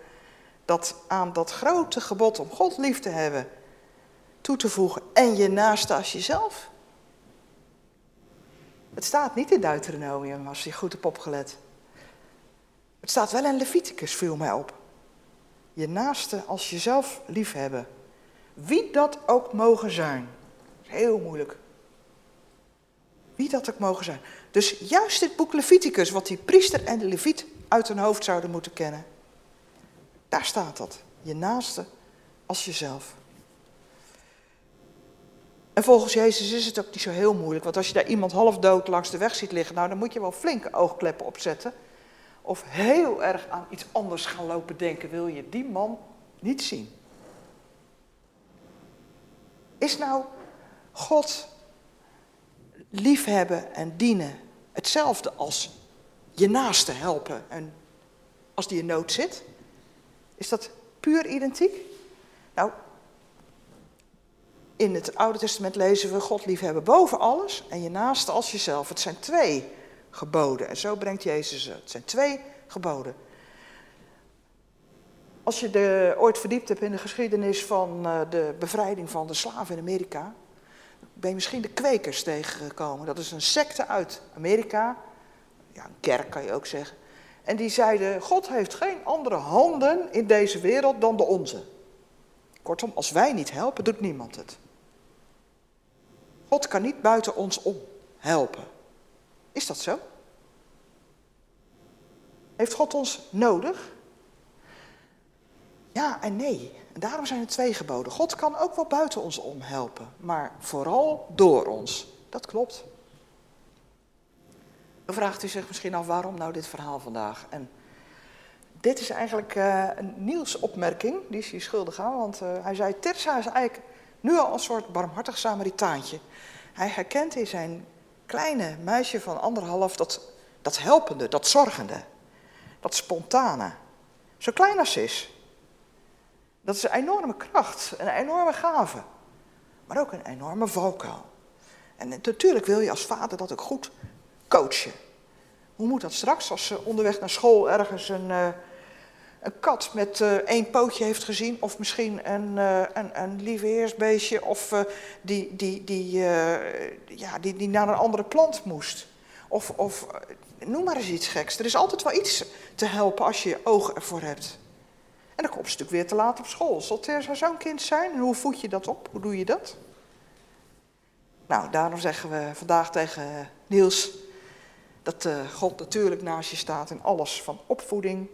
dat aan dat grote gebod om God lief te hebben toe te voegen en je naaste als jezelf? Het staat niet in Deuteronomium, als je goed hebt opgelet. Het staat wel in Leviticus, viel mij op. Je naaste als jezelf liefhebben. Wie dat ook mogen zijn. Heel moeilijk. Wie dat ook mogen zijn. Dus juist dit boek Leviticus, wat die priester en de leviet uit hun hoofd zouden moeten kennen. Daar staat dat. Je naaste als jezelf. En volgens Jezus is het ook niet zo heel moeilijk. Want als je daar iemand half dood langs de weg ziet liggen, nou dan moet je wel flinke oogkleppen opzetten. Of heel erg aan iets anders gaan lopen denken, wil je die man niet zien. Is nou God liefhebben en dienen hetzelfde als je naaste helpen en als die in nood zit? Is dat puur identiek? Nou, in het Oude Testament lezen we God liefhebben boven alles en je naaste als jezelf. Het zijn twee geboden en zo brengt Jezus het. Het zijn twee geboden. Als je de, ooit verdiept hebt in de geschiedenis van uh, de bevrijding van de slaven in Amerika, ben je misschien de kwekers tegengekomen. Dat is een secte uit Amerika. Ja, een kerk kan je ook zeggen. En die zeiden, God heeft geen andere handen in deze wereld dan de onze. Kortom, als wij niet helpen, doet niemand het. God kan niet buiten ons om helpen. Is dat zo? Heeft God ons nodig? Ja en nee. En daarom zijn er twee geboden. God kan ook wel buiten ons om helpen, maar vooral door ons. Dat klopt. Dan vraagt u zich misschien af waarom nou dit verhaal vandaag. En dit is eigenlijk uh, een nieuwsopmerking, die is hij schuldig aan. Want uh, hij zei, Tersa is eigenlijk nu al een soort barmhartig Samaritaantje. Hij herkent in zijn kleine meisje van anderhalf dat, dat helpende, dat zorgende, dat spontane. Zo klein als ze is. Dat is een enorme kracht, een enorme gave, maar ook een enorme valkuil. En natuurlijk wil je als vader dat ook goed coachen. Hoe moet dat straks als ze onderweg naar school ergens een, uh, een kat met uh, één pootje heeft gezien? Of misschien een, uh, een, een lieveheersbeestje of die, die, die, ja, die, die naar een andere plant moest? Of, of noem maar eens iets geks. Er is altijd wel iets te helpen als je je oog ervoor hebt. En dan komt ze natuurlijk weer te laat op school. Zal Teresa zo'n kind zijn? En hoe voed je dat op? Hoe doe je dat? Nou, daarom zeggen we vandaag tegen Niels dat God natuurlijk naast je staat in alles van opvoeding.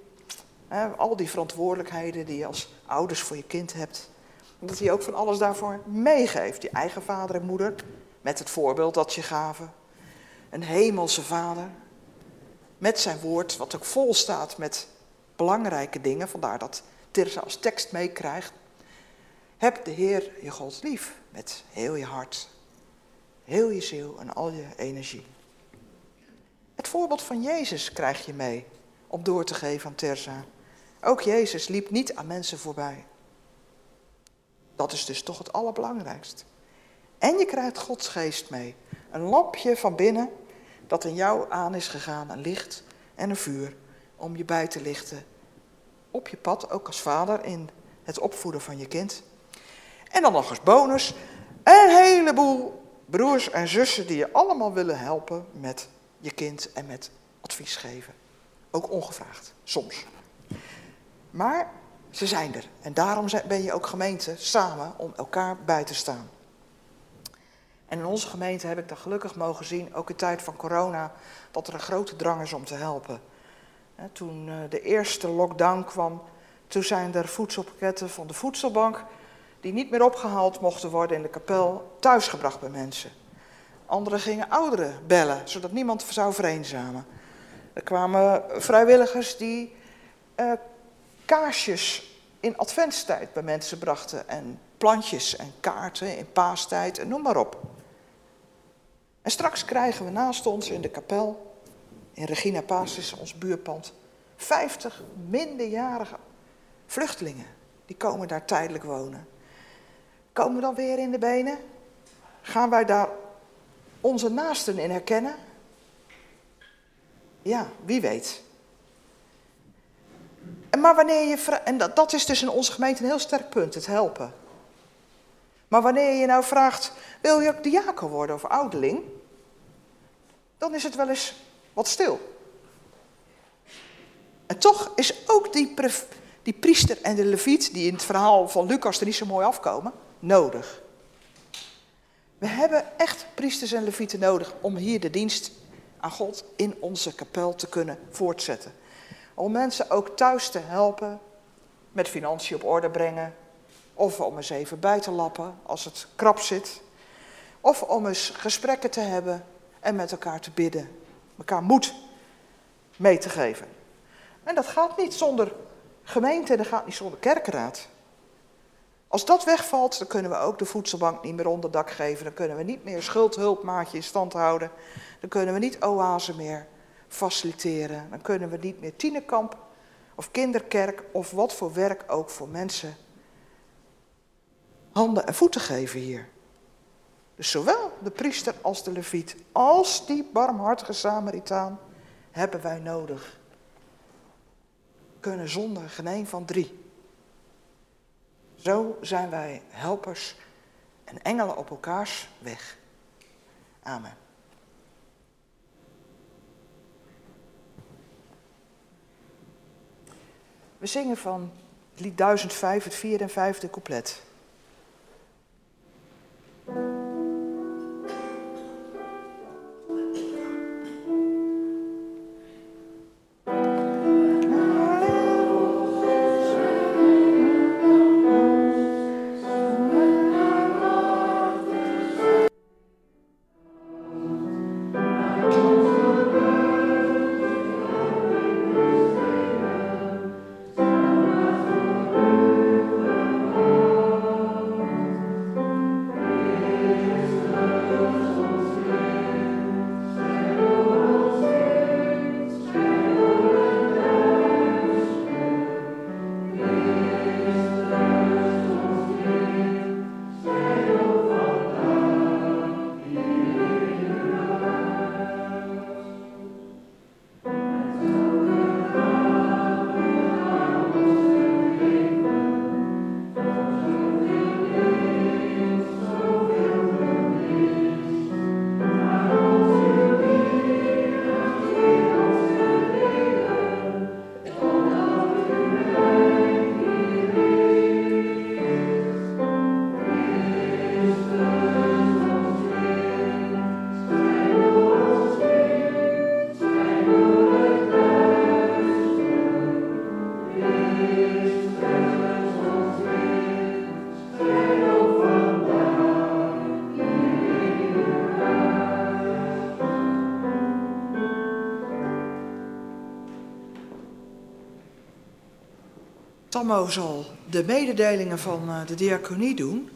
Al die verantwoordelijkheden die je als ouders voor je kind hebt. Dat hij ook van alles daarvoor meegeeft. Je eigen vader en moeder, met het voorbeeld dat je gaven. Een hemelse vader, met zijn woord, wat ook vol staat met belangrijke dingen. Vandaar dat Teresa als tekst meekrijgt. Heb de Heer je God lief met heel je hart, heel je ziel en al je energie. Het voorbeeld van Jezus krijg je mee om door te geven aan Teresa. Ook Jezus liep niet aan mensen voorbij. Dat is dus toch het allerbelangrijkst. En je krijgt Gods geest mee. Een lampje van binnen dat in jou aan is gegaan, een licht en een vuur om je bij te lichten op je pad, ook als vader in het opvoeden van je kind. En dan nog als bonus een heleboel broers en zussen die je allemaal willen helpen met je kind en met advies geven. Ook ongevraagd, soms. Maar ze zijn er. En daarom ben je ook gemeente samen om elkaar bij te staan. En in onze gemeente heb ik dat gelukkig mogen zien, ook in tijd van corona, dat er een grote drang is om te helpen. Toen eh, de eerste lockdown kwam, toen zijn er voedselpakketten van de voedselbank, die niet meer opgehaald mochten worden in de kapel, thuisgebracht bij mensen. Anderen gingen ouderen bellen, zodat niemand zou vereenzamen. Er kwamen vrijwilligers die uh, kaarsjes in adventstijd bij mensen brachten. En plantjes en kaarten in paastijd en noem maar op. En straks krijgen we naast ons in de kapel, in Regina Paasis, ons buurpand, 50 minderjarige vluchtelingen. Die komen daar tijdelijk wonen. Komen we dan weer in de benen? Gaan wij daar onze naasten in herkennen? Ja, wie weet. En maar wanneer je, en dat, dat is dus in onze gemeente een heel sterk punt, het helpen. Maar wanneer je nou vraagt, wil je ook diaken worden of ouderling? Dan is het wel eens wat stil. En toch is ook die, die priester en de leviet, die in het verhaal van Lucas er niet zo mooi afkomen, nodig. We hebben echt priesters en levieten nodig om hier de dienst aan God in onze kapel te kunnen voortzetten. Om mensen ook thuis te helpen met financiën op orde brengen. Of om eens even bij te lappen als het krap zit. Of om eens gesprekken te hebben en met elkaar te bidden. Elkaar moed mee te geven. En dat gaat niet zonder gemeente, dat gaat niet zonder kerkenraad. Als dat wegvalt, dan kunnen we ook de voedselbank niet meer onder dak geven. Dan kunnen we niet meer schuldhulpmaatje in stand houden. Dan kunnen we niet oase meer faciliteren. Dan kunnen we niet meer tienerkamp of kinderkerk of wat voor werk ook voor mensen handen en voeten geven hier. Dus zowel de priester als de leviet, als die barmhartige Samaritaan, hebben wij nodig. Kunnen zonder geen van drie. Zo zijn wij helpers en engelen op elkaars weg. Amen. We zingen van lied 1005, het vierde en vijfde couplet. Tammo zal de mededelingen van eh, de diaconie doen.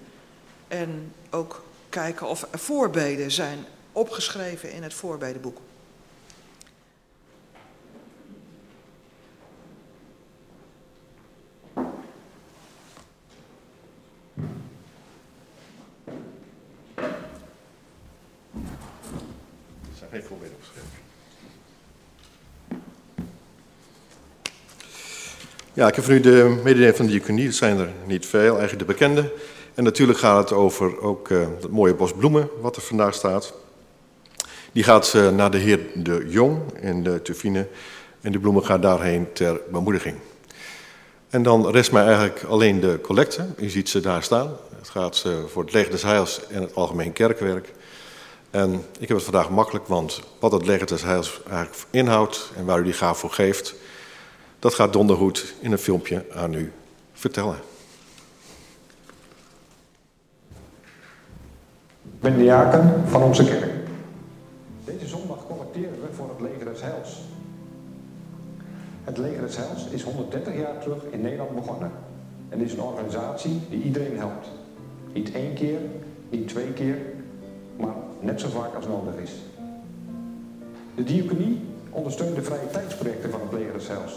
En ook kijken of er voorbeden zijn opgeschreven in het voorbedenboek. Er zijn geen voorbeelden opgeschreven. Ja, ik heb nu de mededeling van de diaconie. Dat zijn er niet veel, eigenlijk de bekende. En natuurlijk gaat het over ook uh, mooie bos bloemen wat er vandaag staat. Die gaat uh, naar de heer De Jong in de Tufine. En die bloemen gaan daarheen ter bemoediging. En dan rest mij eigenlijk alleen de collecte. U ziet ze daar staan. Het gaat uh, voor het Leger des Heils en het Algemeen Kerkwerk. En ik heb het vandaag makkelijk, want wat het Leger des Heils eigenlijk inhoudt en waar u die gaaf voor geeft, dat gaat Donderhoed in een filmpje aan u vertellen. Ik ben de jaken van onze kerk. Deze zondag collecteren we voor het Leger des Heils. Het Leger des Heils is 130 jaar terug in Nederland begonnen. En is een organisatie die iedereen helpt. Niet één keer, niet twee keer, maar net zo vaak als nodig is. De diaconie ondersteunt de vrije tijdsprojecten van het Leger des Heils.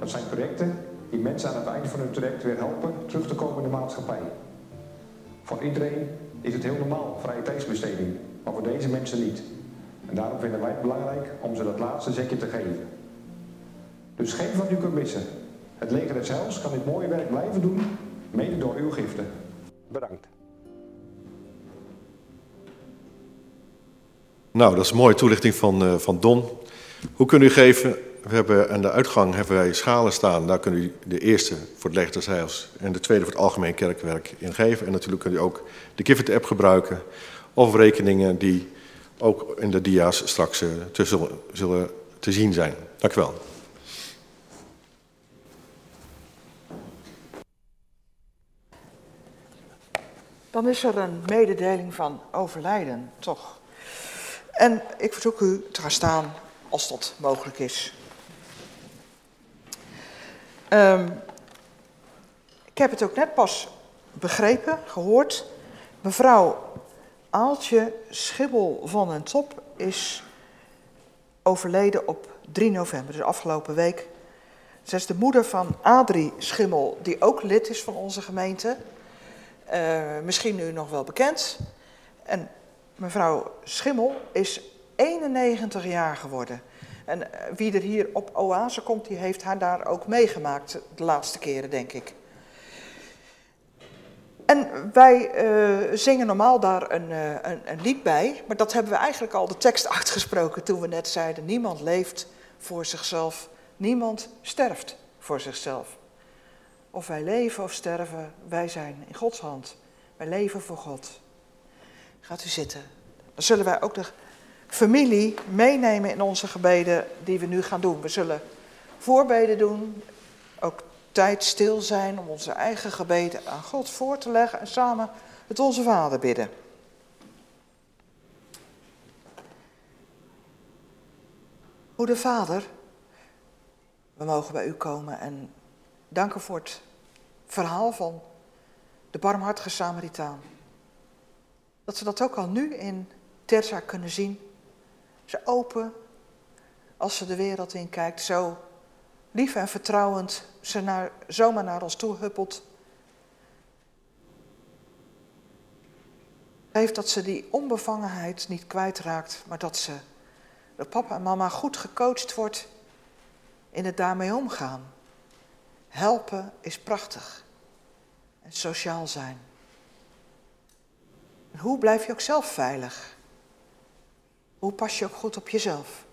Dat zijn projecten die mensen aan het eind van hun traject weer helpen terug te komen in de maatschappij. Voor iedereen is het heel normaal, vrije tijdsbesteding, maar voor deze mensen niet. En daarom vinden wij het belangrijk om ze dat laatste zetje te geven. Dus geen van u kunt missen. Het leger Heils kan dit mooie werk blijven doen, mede door uw giften. Bedankt. Nou, dat is een mooie toelichting van, uh, van Don. Hoe kunt u geven? We hebben aan de uitgang hebben wij schalen staan. Daar kunt u de eerste voor het Leger des en de tweede voor het Algemeen Kerkwerk in geven. En natuurlijk kunt u ook de Giffert-app gebruiken of rekeningen die ook in de dia's straks uh, te zullen, zullen te zien zijn. Dank u wel. Dan is er een mededeling van overlijden, toch? En ik verzoek u te gaan staan als dat mogelijk is. Um, ik heb het ook net pas begrepen, gehoord. Mevrouw Aaltje Schibbel van den Top is overleden op 3 november, dus afgelopen week. Zij is de moeder van Adrie Schimmel, die ook lid is van onze gemeente. Uh, misschien nu nog wel bekend. En mevrouw Schimmel is 91 jaar geworden. En wie er hier op Oase komt, die heeft haar daar ook meegemaakt de laatste keren, denk ik. En wij uh, zingen normaal daar een, uh, een, een, lied bij, maar dat hebben we eigenlijk al de tekst uitgesproken toen we net zeiden: niemand leeft voor zichzelf, niemand sterft voor zichzelf. Of wij leven of sterven, wij zijn in Gods hand. Wij leven voor God. Gaat u zitten. Dan zullen wij ook de familie meenemen in onze gebeden die we nu gaan doen. We zullen voorbeden doen, ook tijd stil zijn om onze eigen gebeden aan God voor te leggen en samen het Onze Vader bidden. Goede Vader, we mogen bij u komen en danken voor het verhaal van de barmhartige Samaritaan. Dat ze dat ook al nu in Terza kunnen zien. Ze open als ze de wereld in kijkt, zo lief en vertrouwend ze naar, zomaar naar ons toe huppelt. Heeft dat ze die onbevangenheid niet kwijtraakt, maar dat ze door papa en mama goed gecoacht wordt in het daarmee omgaan. Helpen is prachtig. En sociaal zijn. En hoe blijf je ook zelf veilig? Hoe pas je ook goed op jezelf?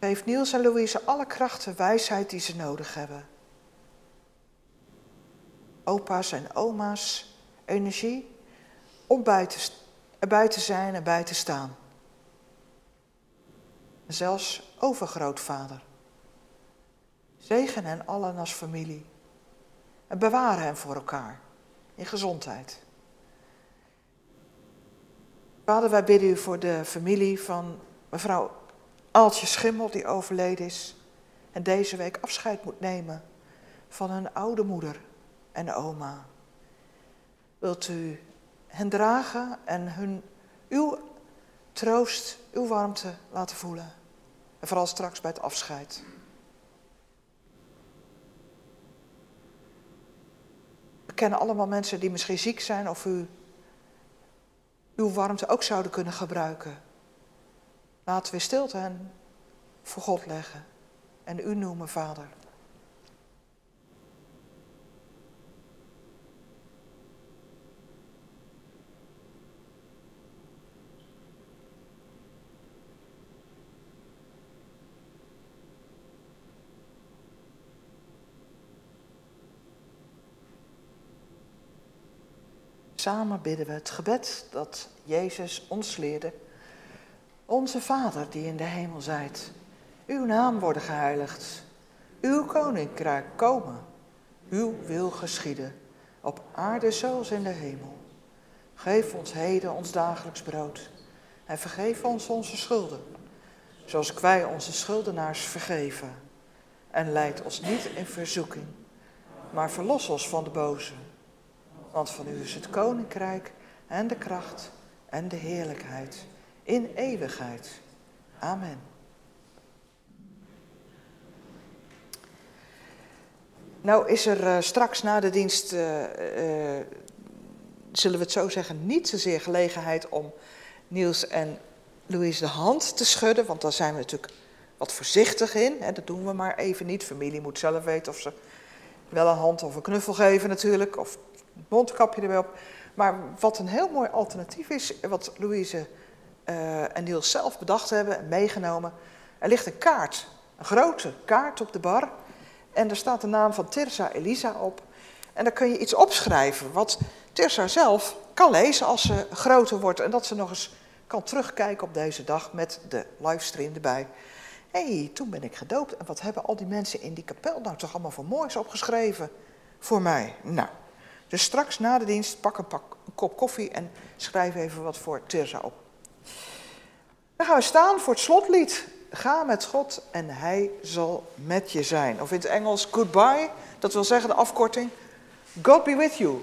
Geef Niels en Louise alle kracht en wijsheid die ze nodig hebben. Opa's en oma's energie om bij te, zijn en bij te staan. En zelfs overgrootvader. Zegen hen allen als familie. En bewaar hen voor elkaar in gezondheid. Vader, wij bidden u voor de familie van mevrouw Aaltje Schimmel, die overleden is. en deze week afscheid moet nemen van hun oude moeder en oma. Wilt u hen dragen en hun uw troost, uw warmte laten voelen. En vooral straks bij het afscheid. We kennen allemaal mensen die misschien ziek zijn of u uw warmte ook zouden kunnen gebruiken. Laten we stilte voor God leggen en u noemen, Vader. Samen bidden we het gebed dat Jezus ons leerde. Onze Vader die in de hemel zijt, uw naam worden geheiligd, uw koninkrijk komen, uw wil geschieden, op aarde zoals in de hemel. Geef ons heden ons dagelijks brood en vergeef ons onze schulden, zoals wij onze schuldenaars vergeven. En leid ons niet in verzoeking, maar verlos ons van de boze. Want van u is het koninkrijk en de kracht en de heerlijkheid in eeuwigheid. Amen. Nou is er uh, straks na de dienst, uh, uh, zullen we het zo zeggen, niet zozeer gelegenheid om Niels en Louise de hand te schudden. Want daar zijn we natuurlijk wat voorzichtig in. Hè, dat doen we maar even niet. Familie moet zelf weten of ze wel een hand of een knuffel geven natuurlijk. Of mondkapje erbij op. Maar wat een heel mooi alternatief is, wat Louise uh, en Niels zelf bedacht hebben en meegenomen. Er ligt een kaart, een grote kaart op de bar. En er staat de naam van Tirza Elisa op. En daar kun je iets opschrijven wat Tirza zelf kan lezen als ze groter wordt. En dat ze nog eens kan terugkijken op deze dag met de livestream erbij. Hé, hey, toen ben ik gedoopt. En wat hebben al die mensen in die kapel nou toch allemaal voor moois opgeschreven voor mij? Nou, dus straks na de dienst pak een, pak, een kop koffie en schrijf even wat voor Tirza op. Dan gaan we staan voor het slotlied. Ga met God en Hij zal met je zijn. Of in het Engels goodbye, dat wil zeggen de afkorting God be with you.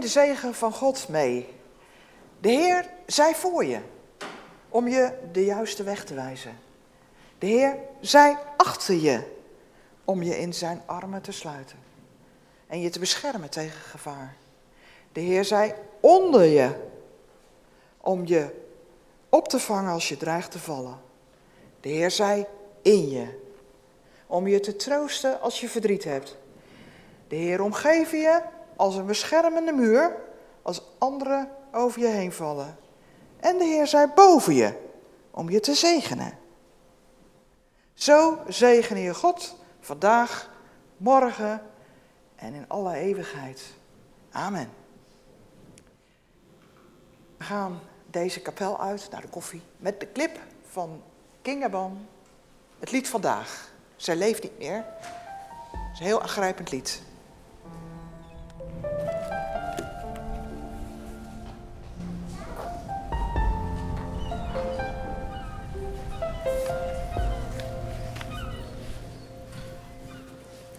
Zegen van God mee. De Heer zij voor je, om je de juiste weg te wijzen. De Heer zij achter je, om je in zijn armen te sluiten. En je te beschermen tegen gevaar. De Heer zij onder je, om je op te vangen als je dreigt te vallen. De Heer zij in je, om je te troosten als je verdriet hebt. De Heer omgeven je als een beschermende muur als anderen over je heen vallen. En de Heer zij boven je, om je te zegenen. Zo zegen je God vandaag, morgen en in alle eeuwigheid. Amen. We gaan deze kapel uit naar de koffie met de clip van Kingaban. Het lied vandaag. Zij leeft niet meer. Het is een heel aangrijpend lied.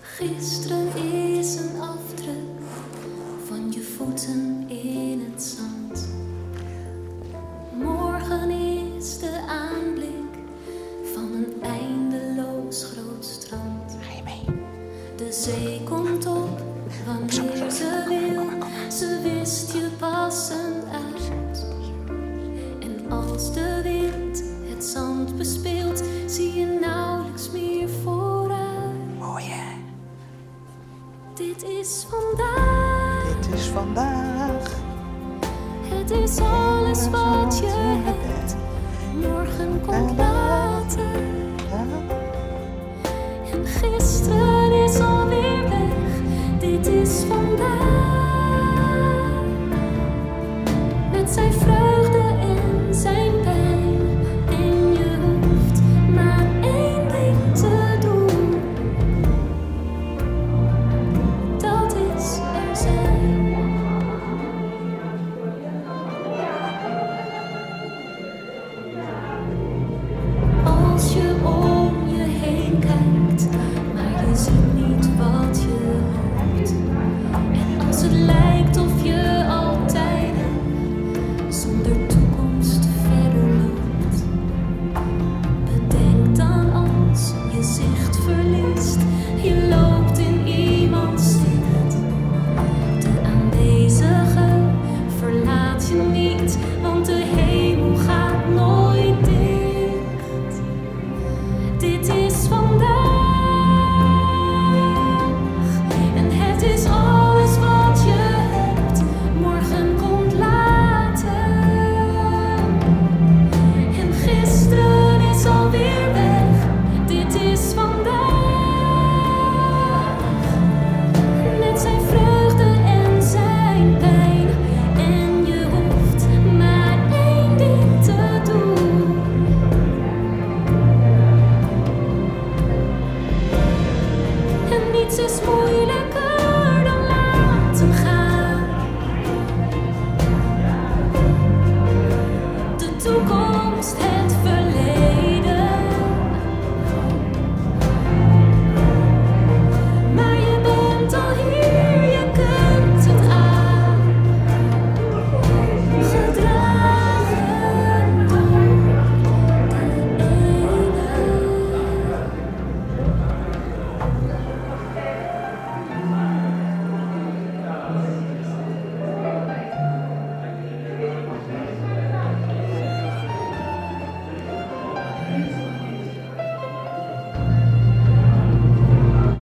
Gisteren is een afdruk van je voeten in het zand. Morgen is de aanblik van een eindeloos groot strand. Ga je mee? De zee komt op wanneer ze wil. Ze wist je passend uit. En als de wind het zand bespeelt, zie je nauwelijks meer vooruit. Mooi hè? Dit is vandaag, Dit is vandaag. het is alles wat je hebt. Morgen komt. het is vandaag met zijn vrouw.